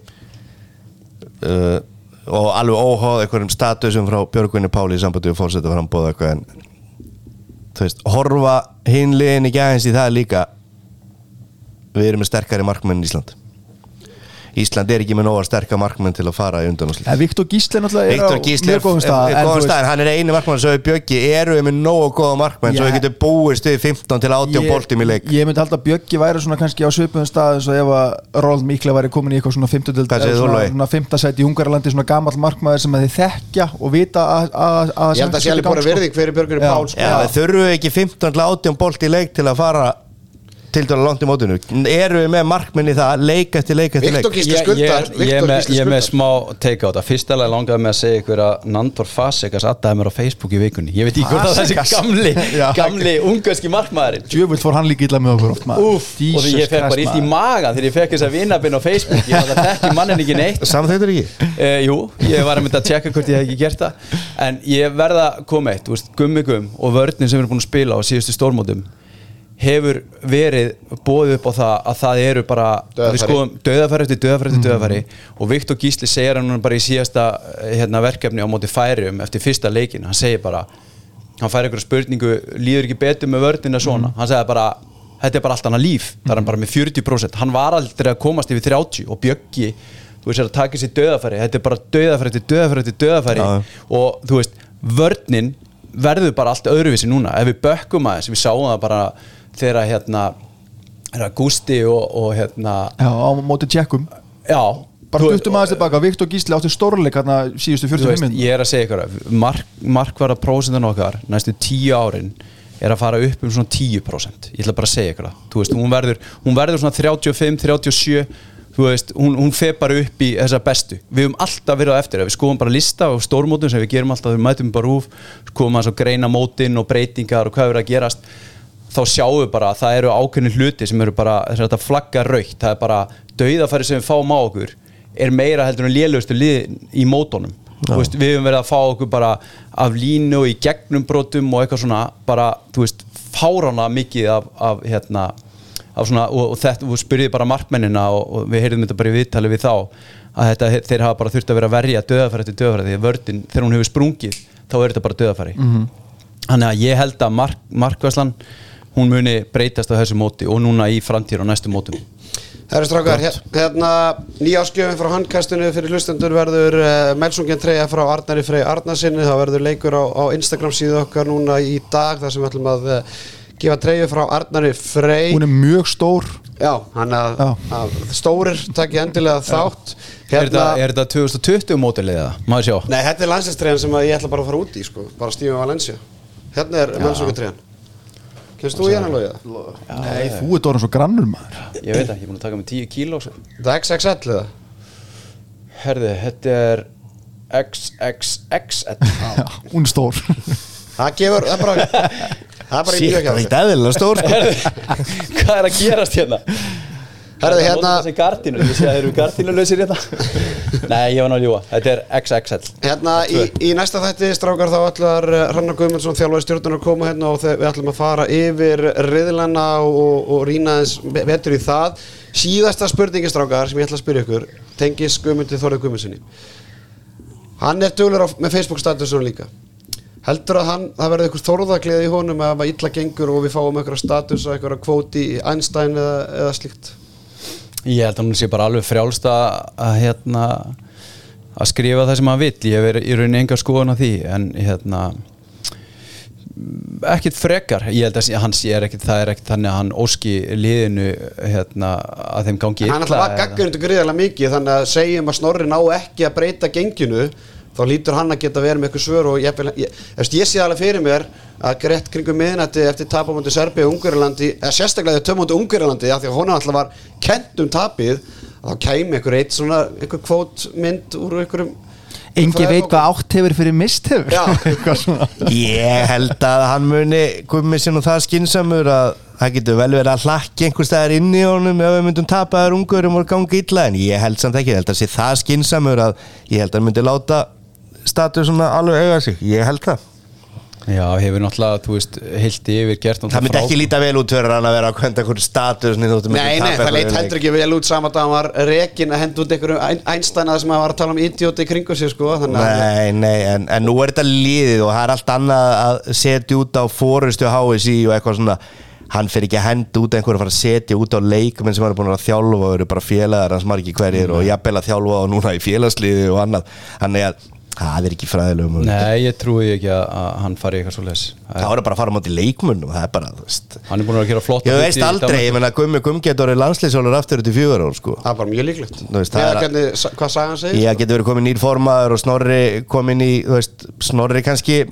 uh, og alveg óháð einhverjum statusum frá Björgvinni Páli í sambandi og fórseta frambóð eitthvað en þú veist, horfa hinliðin ekki aðeins í það líka við erum með sterkari markmenn í Ísland Ísland er ekki með nóga sterkar markmenn til að fara í undanúsli En Viktor Gísli náttúrulega er Viktor á Gísli mjög góðum stað er góðum stað, hann er eini markmann svo við Bjöggi eru við með nógu góða markmann svo Já. við getum búist við 15 til 18 boltum í leik ég myndi halda að Bjöggi væri svona kannski á svipuðum stað eins og ef að Roland Mikla væri komin í eitthvað svona 50 dild Hvað segir þú, svona, Logi? svona 5. sæti í Ungarlandi svona gamall markmaður sem að þið þekkja og vita að, að, að Ég held að sé alveg bara. Pál sko. Já, við þurfum við ekki 15 til 18 bolt í leik til að fara til dæla langt í mótinu Erum við með markminni það leik eftir leik eftir leik? Viktor Gísli Ég, er með, er smá take á þetta Fyrstalega langaði með að segja ykkur að Nandor Fasekas aðdaði mér á Facebook í vikunni. Ég veit ekki hvort að þessi Fazekas? gamli Já. Gamli ungarski markmaðurinn. Djöfull fór hann líka illa með okkur og því ég fekk bara illt í magan þegar ég fekk þessa vinabinn á Facebook. Ég var að tekja mannin ekki neitt. Samþýttur ekki? uh, Jú, ég var að mynda að tjekka hvort ég hef ekki gert það. En ég verða að hefur verið bóðið upp á það að það eru bara Dauðafæri. við skoðum döðafæri eftir döðafæri eftir Mhm. döðafæri og Viktor Gísli segir hann bara í síðasta eh, hérna, verkefni á móti færium eftir fyrsta leikin, hann segir bara hann fær einhverja spurningu, líður ekki betur með vörnina svona, Mhm. hann segir bara þetta er bara allt annað líf, það er hann bara með 40% hann var aldrei að komast yfir 30 og Bjöggi, þú veist, að taka sér döðafæri þetta er bara döðafæri eftir döðafæri eftir döðafæri Já. og þú veist, vörnin verður bara allt öðruvísi núna ef við bökkum aðeins, við sáum það bara þegar hérna er Gústi og, og hérna Já, á móti tjekkum. Já, Bara duttum aðeins tilbaka, Viktor Gísli átti stórleik hérna síðustu þú 40 veist, minn ég er að segja ykkur mark, markvara prósentan okkar næstu tíu árin er að fara upp um svona 10% ég ætla bara að segja ykkur það. Þú veist, hún verður, hún verður svona 35, 37 þú veist, hún, hún fer bara upp í þessa bestu, við höfum alltaf verið á eftir. Ef við skoðum bara lista á stórmótum sem við gerum alltaf. Við mætum bara úf, skoðum að greina mótin og breytingar og hvað er að gerast þá sjáum við bara að það eru ákveðni hluti sem eru bara, þetta flagga raukt það er bara dauðafæri sem við fáum á okkur er meira heldur en lélugustu lið í mótonum Þú veist, við höfum verið að fá okkur bara af línu og í gegnum brotum og eitthvað svona bara, þú veist, fárana mikið af, af hérna af svona, og, og þetta, og spyrðið bara markmennina og, og við heyrðum þetta bara í viðtali við þá að þetta, þeir hafa bara þurft að vera að verja döðafæri eftir döðafæri því að vördin, þegar hún hefur sprungið þá er þetta bara döðafæri þannig að ég held að mark, markvæslan hún muni breytast á þessu móti og núna í framtíð og næstu mótum. Eru strákar, hér- hérna nýjáskjöfin frá handkastinu fyrir hlustendur verður uh, Melsungen treyja frá Arnari Frey Arnarsinni, það verður leikur á, á Instagram síðu okkar núna í dag þar sem við ætlum að uh, gefa treyju frá Arnari Frey. Hún er mjög stór. Já, hann að, Já. að stórir takki endilega þátt. Er, þetta, er þetta 2020 mótilið eða? Maður sjá? Nei, þetta er landslistræðan sem að ég ætla bara að fara út í sko, bara Stífi Valencia. Hérna er Melsungen treyjan Kennst þú í hennar logið? Nei, þú ert orðin svo grannur maður Ég veit ekki, ég er búin að taka með 10 kíló svo. Það er XXL eða? Herði, þetta er XXXL Já, Hún er stór Það gefur, það er bara Það er bara í Shit, mjög það er ekki eðlilega stór sko. Hvað er að gerast hérna? Herði, hérna Þessi gardínur, ég sé að þeir eru gardínulösir hérna. Nei, ég var náttúrulega ljúa Þetta er XXL Hérna í, í næsta þætti strákar þá ætlar Hrannar Guðmundsson þjálfaði stjórnur að koma hérna og við ætlum að fara yfir riðlana og, og rýna eins betur í það. Síðasta spurningi strákar sem ég ætla að spyrja ykkur tengis Guðmundi Þorðið Guðmundssoni hann er dölur með Facebook statusunum líka. Heldur að hann, það verður ykkur þórðaglið í honum að illa gengur og við fáum ykkur status og ykkur kvóti í Einstein eða, eða slíkt Ég held að hún sé bara alveg frjálst að, að hérna að skrifa það sem hann vill. Ég hef í rauninni enga skoðun á því en hérna ekkit frekar, ég held að hann sé er ekkit, það er ekkit þannig að hann óski liðinu hérna að þeim gangi En hann alltaf var gaggjörndu gríðarlega mikið þannig að segjum að Snorri ná ekki að breyta genginu þá lítur hann að geta verið með eitthvað svör og ég, ég, ég, ég sé alveg fyrir mér að greitt kringum miðnætti eftir tapamöndi Serbi og Ungverjalandi, eða sérstaklega þegar tömöndi Ungverjalandi, af því að hún alltaf var kent um tapið, þá kæmi einhver eitt svona, einhver kvótmynd úr einhverjum Engi veit hvað átt hefur fyrir mist hefur Já. Eitthvað svona. Ég held að hann muni komið sér nú það skinsamur að það getur vel verið að hlakki einhver staðar inn í honum ef við myndum tapa þær ungurum og ganga illa en ég held samt ekki, ég held að sé það skinsamur að ég held að hann myndi láta status svona alveg auga sig, ég held það. Já, hefur náttúrulega, þú veist, heilt yfir gert Það myndi ekki líta vel út fyrir hann að vera að kvenda einhver status Nei, nei, það leit heldur ekki vel út saman að hann var rekin að henda út einhverjum einstæna sem að var að tala um idioti kringu sig sko, þannig að Nei, nei, en, en nú er þetta liðið og það er allt annað að setja út á fórustu HSI og eitthvað svona. Hann fyrir ekki að henda út einhver að fara að setja út á leikmenn sem hann er búin að þjálfa og eru bara félagar hans margir hverjir og jafnvel að þjálfa og núna í félagsliði og annað. Þannig að það er ekki fræðilegum Nei, ég trúi ekki að, að hann fari eitthvað svo les það voru bara að fara á móti leikmönnum það er bara, þú veist. Hann er búin að gera flott ég veist aldrei, ég menna Gummi Gummi getur orðið landslýsólur aftur í fjögur ár sko. Það var mjög líklegt. Veist, það Eða er Hvað sagði hann segir? Ég getur verið komin nýr formaður og Snorri komin í, þú veist, Snorri kannski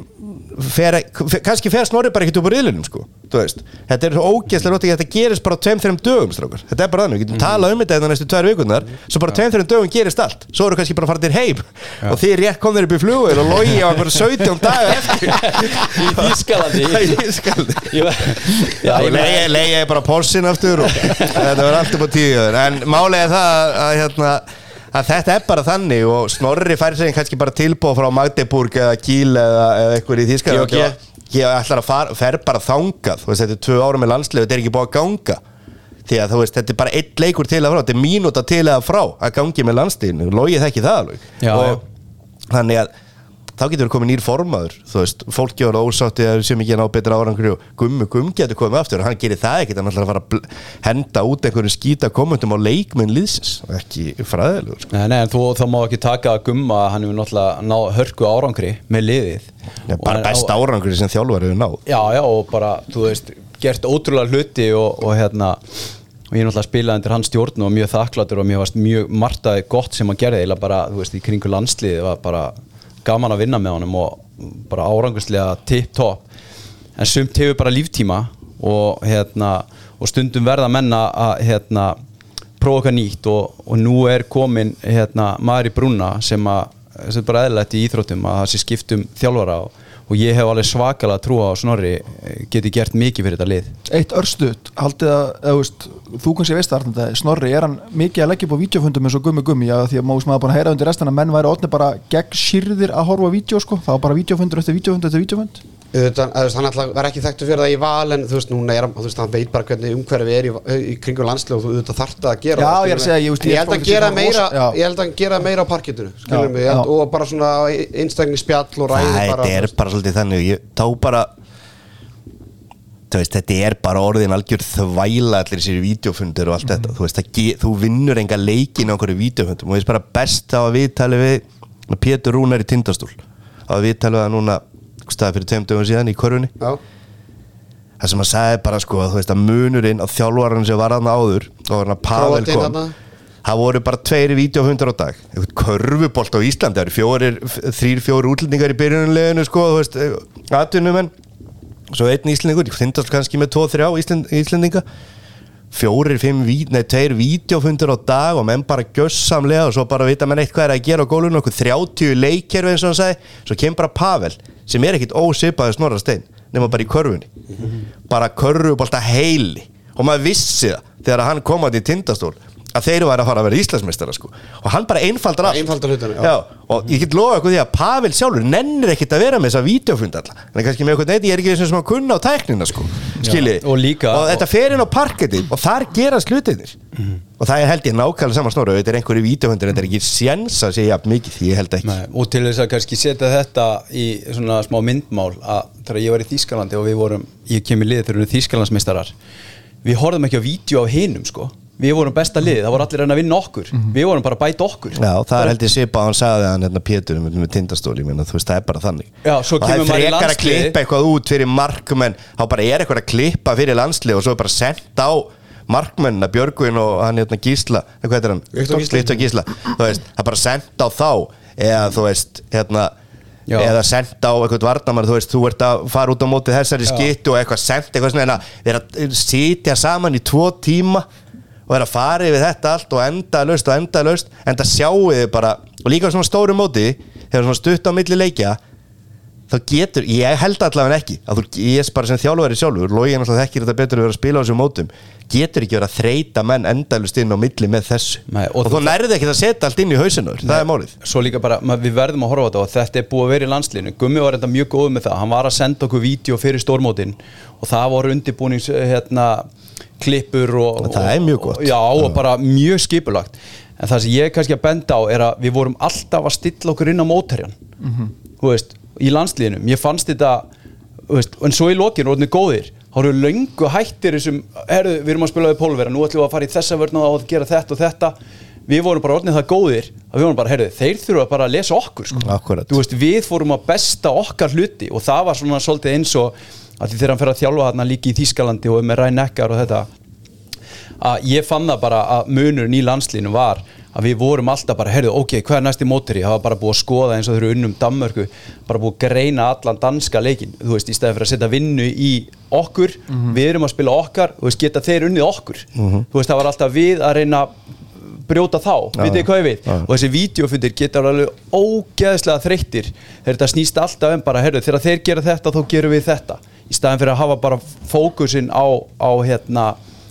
fer, fer, kannski fer Snorri bara ekkert upp á riðlunum, sko, þú veist. Þetta er svo ógeðslega rótt ekki þetta gerist bara á tveim, þreim dögum, strákar, þetta er bara þannig, við getum talað um þetta eða næstu tvær vikunar, svo bara tveim, þreim dögum gerist allt, svo eru kannski bara að fara til heim og þið rétt komnir upp í flugvel og logi á einhverju 17 daga eftir Í Þýskalandi í Þýskalandi Ég ég bara porsin aftur og þetta var allt upp á tíu en er það að, hérna, að þetta er bara þannig og Snorri fær sig kannski bara tilbúð frá Magdeburg eða Kíl eða, eða eitthvað í Þýskalandi. GOG. og ég ætlar að fara, fer bara þangað. Þú veist, þetta er tvö ára með landslegu, þetta er ekki búið að ganga. Því að þú veist, þetta er bara einn leikur til að frá, þetta er mínúta til að frá að gangi með landsleginu, logið þekki það alveg. Já, og þannig að þá getur komið nýr formaður þú veist, fólki var ósátti að sem ekki ná betra árangri og gummi gummi getur komið aftur og hann gerir það ekkert, hann ætlar að fara að henda út einhverjum skýta kommentum á leikminn liðsins, ekki fræðilegur sko. Nei, nei, en þú, þá má ekki taka að gumma að hann hefur náttúrulega náð hörku árangri með liðið. Og bara besta árangri sem þjálfur hefur náð. Já, já, og bara, þú veist, gert ótrúlega hluti og, og hérna og ég er náttúrulega spilað undir hans stjórn og mjög þakklatur og varst mjög martaði gott sem hann gerði eða bara, þú veist, í kringu landsliði var bara gaman að vinna með honum og bara áranguslega tip-top. En sumt hefur bara líftíma og hérna, og stundum verða menna að hérna prófa okkar nýtt og, og nú er komin hérna maður í brúna sem að sem bara eðlætt í íþróttum að það sé skiptum þjálfara og, og ég hef alveg svakalega trú á að Snorri eh, geti gert mikið fyrir þetta lið. Eitt örstuð, haldið að, veist, þú kannski veist það Arnaldur, Snorri, er hann mikið að leggja upp á vídeofundum eins og gummi gummi, já því að mást maður að heyra undir restan að menn væri ótni bara gegn sýrðir að horfa á vídeo sko, var bara vídeofundur eftir vídeofundur eftir vídeofund Auðvitað, að, veist, hann var ekki þekktu fyrir það í val en þú veist, núna er hann, þú veist, hann veit bara hvernig umhverfi er í, í kringum landslega og þú auðvitað þarft að gera Já, það, ég er að segja, ég veist, ég held að gera meira ég held að gera meira á parkitinu skilur Já, mig, held- og bara svona einstakni spjall og ræði Það bara, er bara svolítið þannig ég, þá bara þú veist, þetta er bara orðin algjör þvæla allir sér vídeofundir og allt þetta. Þú, veist, það þú vinnur enga leikin á það Rúnar í tindastól staði fyrir tveim dögum síðan í korfunni já, það sem hann sagði bara sko að þú veist að munurinn á þjálfvaran sem var hann áður og var hann að Pavel kom. það voru bara tveiri vídeohundar á dag. Eitthvað körfubolt á Íslandi það eru fjórir, f- þrír, fjórir útlendingar í byrjunleginu sko, þú veist, atvinnumenn. Svo einn Íslendingur, þindast kannski með tvo, þrjá Íslend, Íslendinga. Fjórir, fimm, nei, tveir vídeofundur á dag og menn bara gjössamlega og svo bara vita menn eitt hvað er að gera á gólunum okkur 30 leikkerfi eins og hann sagði. Svo kemur bara Pavel sem er ekkit ósipaði snorra stein nema bara í körfunni. Bara körfubólta heili. Og maður vissi það þegar hann kom að í tindastól að þeir væri að fara að vera Íslandsmeistara sko. og hann bara einfaldar allt. Einfaldar hlutina, já. já, og ég get lofa ykkur því að Pavel sjálfur nennir ekkit að vera með þessa vídeofund alla. En kannski með eitthvað neyti, ég er ekki þessum sem að kunna á tæknina sko, skilji? Og líka- og þetta fer inn á parketin og þar gerast hlutinir og það er held ég nákvæmlega saman snóra þetta er einhverju vídeofundir, þetta er ekki séns að segja mikið, ég held ekki. Nei, og til þess að kannski setja þetta í svona smá myndmál að þegar ég var í Þýskalandi og við vorum ég kem í liðið þegar við erum Þýskalandsmeistarar við horfðum ekki á vídeo af hinum sko við vorum besta lið, það voru allir að að vinna okkur. Við vorum bara að bæta okkur. Já, það er held ég svipa að hann sagði hann hérna Pétur með, með tindastóli, menn þú veist, það er bara þannig. Já, svo og það er kemur maður í frekar að klippa eitthvað út fyrir markmenn þá bara er eitthvað að klippa fyrir landslið og svo er bara sendt á markmennina Björgvin og hann hérna Gísla hvað er hann? Viktor Gísla. Þú veist, það er bara sendt á þá eða þú veist hérna Já. eða senda á eitthvað varnamar þú veist, þú ert að fara út á móti þessari skittu og eitthvað senda eitthvað svona en að vera að sitja saman í tvo tíma og vera að fara yfir þetta allt og enda löst og enda löst en það sjáu þið bara og líka á svona stóru móti þegar svona stutt á milli leikja þá getur, ég held allavega ekki að þú, ég er bara sem þjálfari sjálfur login alltaf þekkir þetta betur að vera að spila á þessum mótum getur ekki verið að þreita menn endalust inn á milli með þessu. Nei, og og, þú- nærði ekki að setja allt inn í hausinur það er málið. svo líka bara, við verðum að horfa á þetta og þetta er búið að vera í landslínu Gummi var þetta mjög góð með það, hann var að senda okkur vídeo fyrir stórmótin og það voru undirbúnings hérna, klippur og, Og það er mjög gott. já, og bara mjög skipulagt. En það sem ég er kannski að benda á er að við vorum alltaf að stilla okkur inn á mótherjan þú veist, í landslíðinum ég fannst þetta, þú veist, en svo í lokinu orðinu góðir, þá eru löngu hættir þessum, herru, við erum að spila við pólvera nú ætlum við að fara í þessa vörna og að gera þetta og þetta. Við vorum bara orðinu það góðir að við vorum bara, herru, þeir þurfa bara að lesa okkur sko. Þú veist, við fórum að besta okkar hluti og það var svona svolítið eins og að því þegar hann fer að þjálfa þarna líki í Þýskalandi og með Ræn Eckar og þetta að ég fann það bara að munurinn í landslínu var að við vorum alltaf bara, heyrðu, ok, hvað er næsti mótori? Það var bara búið að skoða eins og þau eru unnum Danmörku, bara búið að greina allan danska leikin, þú veist, í stæði fyrir að setja vinnu í okkur, við erum að spila okkar, þú veist, geta þeir unnið okkur? Þú veist, það var alltaf við að reyna brjóta þá, vitið þið hvað ég við og þessi vídeofundir geta alveg ógeðslega þreyttir, þegar þetta snýst alltaf um bara, heyrðu, þegar þeir gera þetta þá gerum við þetta, í staðin fyrir að hafa bara fókusin á, á hérna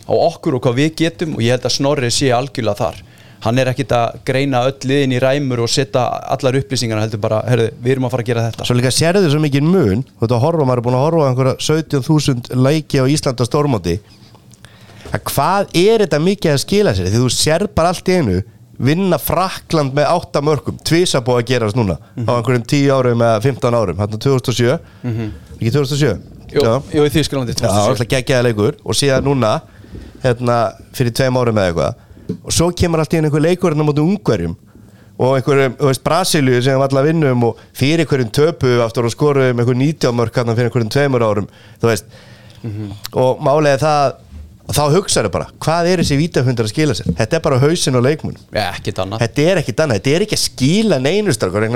á okkur og hvað við getum og ég held að Snorri sé algjörlega þar. Hann er ekkit að greina öll liðin í ræmur og setja allar upplýsingarna heldur bara, herðu, við erum að fara að gera þetta. Svo líka sérðu svo mikið mun að horfa, maður er búin að horfa á einhverja 17.000 leiki á Íslanda stórmóti. Að hvað er þetta mikið að skila sér? Því þú sér bara allt í einu vinna Frakland með 8 mörgum tvisa búið að gerast núna á einhverjum 10 árum eða 15 árum, hérna 2007 ekki 2007 Jú, í Þýskalandi Já, alltaf geggjaða leikur. Og síðan núna hérna fyrir tveim árum eða eitthvað og svo kemur allt í einu einhver leikur hérna mútið ungverjum og einhverjum, þú veist, Brasilíu sem var alltaf vinnum og fyrir einhverjum töpu aftur og skoruðum einhver 19 mörk hérna fyrir einhverjum tveimur árum, þú veist. Og málega það þá hugsaðu bara, hvað er þessi vítafundar að skila sér? Þetta er bara hausin og leikmun ekkit annað. Þetta er ekki annað, þetta er ekki að skila neinustrakkur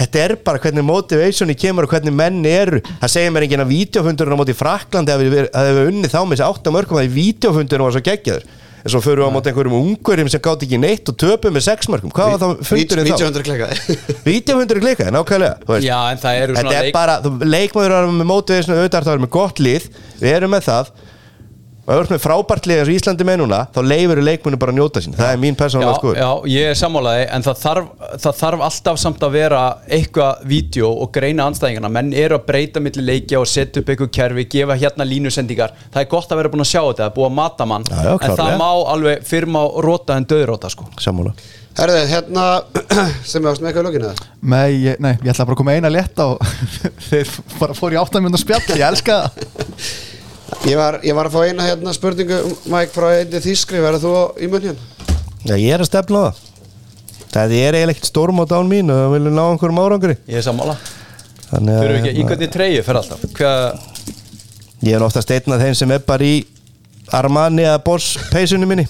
Þetta er bara hvernig motivationi kemur og hvernig menn eru. Það segir mér enginn að vídeofundurinn á móti Fraklandi að við hefum unnið þá með þessi átta mörgum að vídeofundurinn var svo geggjaður. En svo fyrir við á móti einhverjum ungverjum sem gátt ekki neitt og töpum með sex mörgum hvað var þá fundurinn þá? 1900 klekkaði Vídeofundurinn klikaði, nákvæmlega. Já, en það eru svona Þetta er bara, leikmaður er með motivation auðvitað er það með gott lið, við erum með það og ef þú ert með frábært lið eins og Íslandi með núna, þá leifur leikmunum bara að njóta sín. Það er mín persónulega skoður já, ég er sammálaði en það þarf, það þarf alltaf samt að vera eitthvað vídeo og greina anstæðingarna menn eru að breyta milli leikja og setja upp eitthvað kerfi, gefa hérna línusendingar. Það er gott að vera búin að sjá þetta, er búið að mata mann. Já, já, en það má alveg fyrir má róta en döðróta sko. Sammála. Herðu, hérna sem ég ást með eitthvað í löginu Nei, ég, nei, ég ætla bara að koma eina létta og þeir bara fór í áttamjönda spjall ég elska það Ég var, ég var að fá eina hérna spurningu Mike frá einni þýskri, verður þú í munn hérna? Já, ég er að stefna á það. Það er eiginlega ekkert stórmátt án mín og það vilja ná einhverjum árangri. Ég er sammála. Þannig að ekki, í hvernig treyju fyrir alltaf? Hvað, ég er oftast einn af þeim sem er bara í Armani eða Boss peysunni minni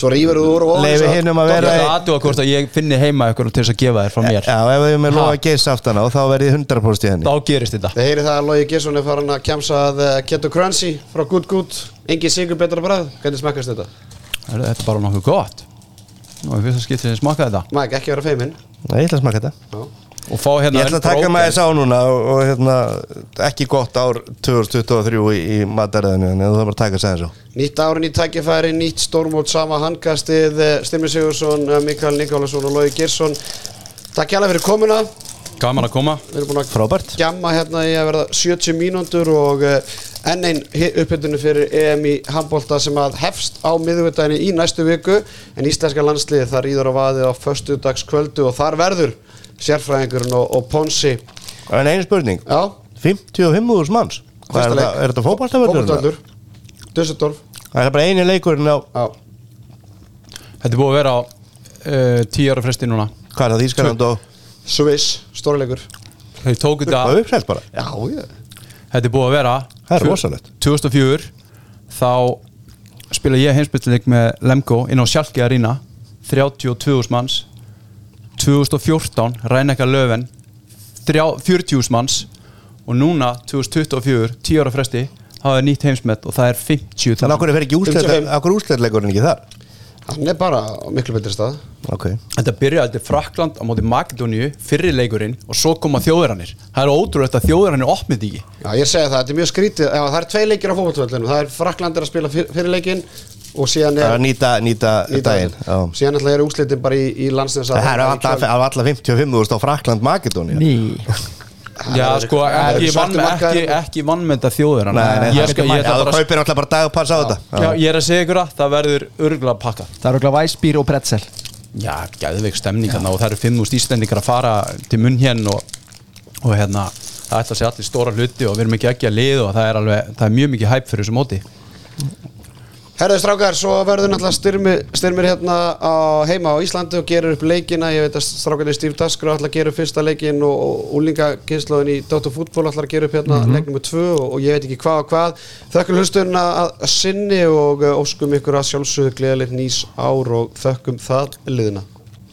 Svo rýfur þú úr og svo- hinum að vera ætla í að aðtúa hvort að ég finni heima ykkur til þess að gefa þér frá mér. Já, ef við með Ha. lofa geis aftana og þá verði ég 100% í henni. Þá gerist þetta. Þið heyrið það að Logi Gesson er farin að kemsa að uh, Keto Crunchy frá Good Good. Engi sigur betra bræð, hvernig smakkast þetta? Þetta er bara nokkuð gott. Nú er fyrsta skipt sem ég smakkaði þetta. Mike, ekki vera feiminn. Nei, ég ætla að smaka þetta. Já. Og fá hérna Ég ætla að taka með þess á núna og, og hérna, ekki gott ár 2023 í, í mataræðinu en þarf bara að taka aðeins á. Nýtt árin í tækifæri, nýtt stórmót sama handkastið, Stimmi Sigursson, eh, Mikael Nikálasson og Logi Gesson Takk hjá fyrir komuna. Gaman að koma. Við erum búin að Frábært. gjamma hérna í að verða 70 mínútur og uh, enn einn uppbyttunni fyrir EM í handbólta sem að hefst á miðvitaðinni í næstu viku. En íslenska landsliði þar íður á vaði á föstudagskvöldu og þar verður sérfræðingurinn og, og Ponsi En einu spurning, Já, 55.000 manns. Hvað Fyrsta er, leik. þetta, er þetta fótballtaföldur? fókbaltöldur Dusseldorf Það er bara einu leikurinn á Já, Þetta er búið að vera á uh, tíu ára fresti núna. Hvað er það Þýskaland og Swiss, stórleikur Þau tóku Það þetta er uppselt bara? Já, ég Þetta er búið að vera Það er tjö- rosalegt. 2004 Þá spila ég heimspilsleik með Lemko inn á Sjálki Arena. 32.000 manns 2014 Ræneka Löfen 40.000 manns og núna 2024, 10 ára fresti hafa nýtt heimsmet og það er 50.000 Þannig okkur er ekki úslega 55. Okkur úsleitleikurinn ekki þar? Hann er bara á miklu betri stað. Ok. Þetta byrjaði til Frakland á móti Makedóníu fyrri leikurinn og svo koma þjóðurannir Það er ótrúlegt að þjóðurannir opnið ekki. Já, ég segi það, þetta er mjög skrítið. Já, það er tvei leikir á fótbollvöldinu Það er Frakland er að spila fyr, fyrir leikin og síðan er að nýta, nýta, í daginn já. síðan alltaf er úslitin bara í, í landsins Það er alltaf alla 55.000 á Frakland Makedóni Ný. Já, sko, ekki, vann, ekki, markaður. ekki vannmynda nei, ég, bara, kaupir alltaf bara dagpass á þetta. Já, ég er að segja ykkur að það verður örgulega pakka Það eru okkur væsbýr og pretzel. Já, gæðveik stemning hérna og það eru 5.000 íslendingar að fara til munn hérna og, og hérna það ætla að segja allir stóra hluti og við erum ekki ekki að lið og það er alveg, það er mjög mikið hæp fyrir þessu móti Herðu strákar, svo verður náttúrulega styrmir, styrmir hérna á, heima á Íslandi og gerur upp leikina, ég veit að strákarnir Steve Daskra ætla að gera upp fyrsta leikin og, og úlingakynnslóðin í Dóttar fútból ætla að gera upp hérna Mhm. leik nummer tvö og, og ég veit ekki hvað og hvað. Þökkum hlustunna að, sinni og uh, óskum ykkur að sjálfsögðu gleðilegt nýs ár og þökkum það liðina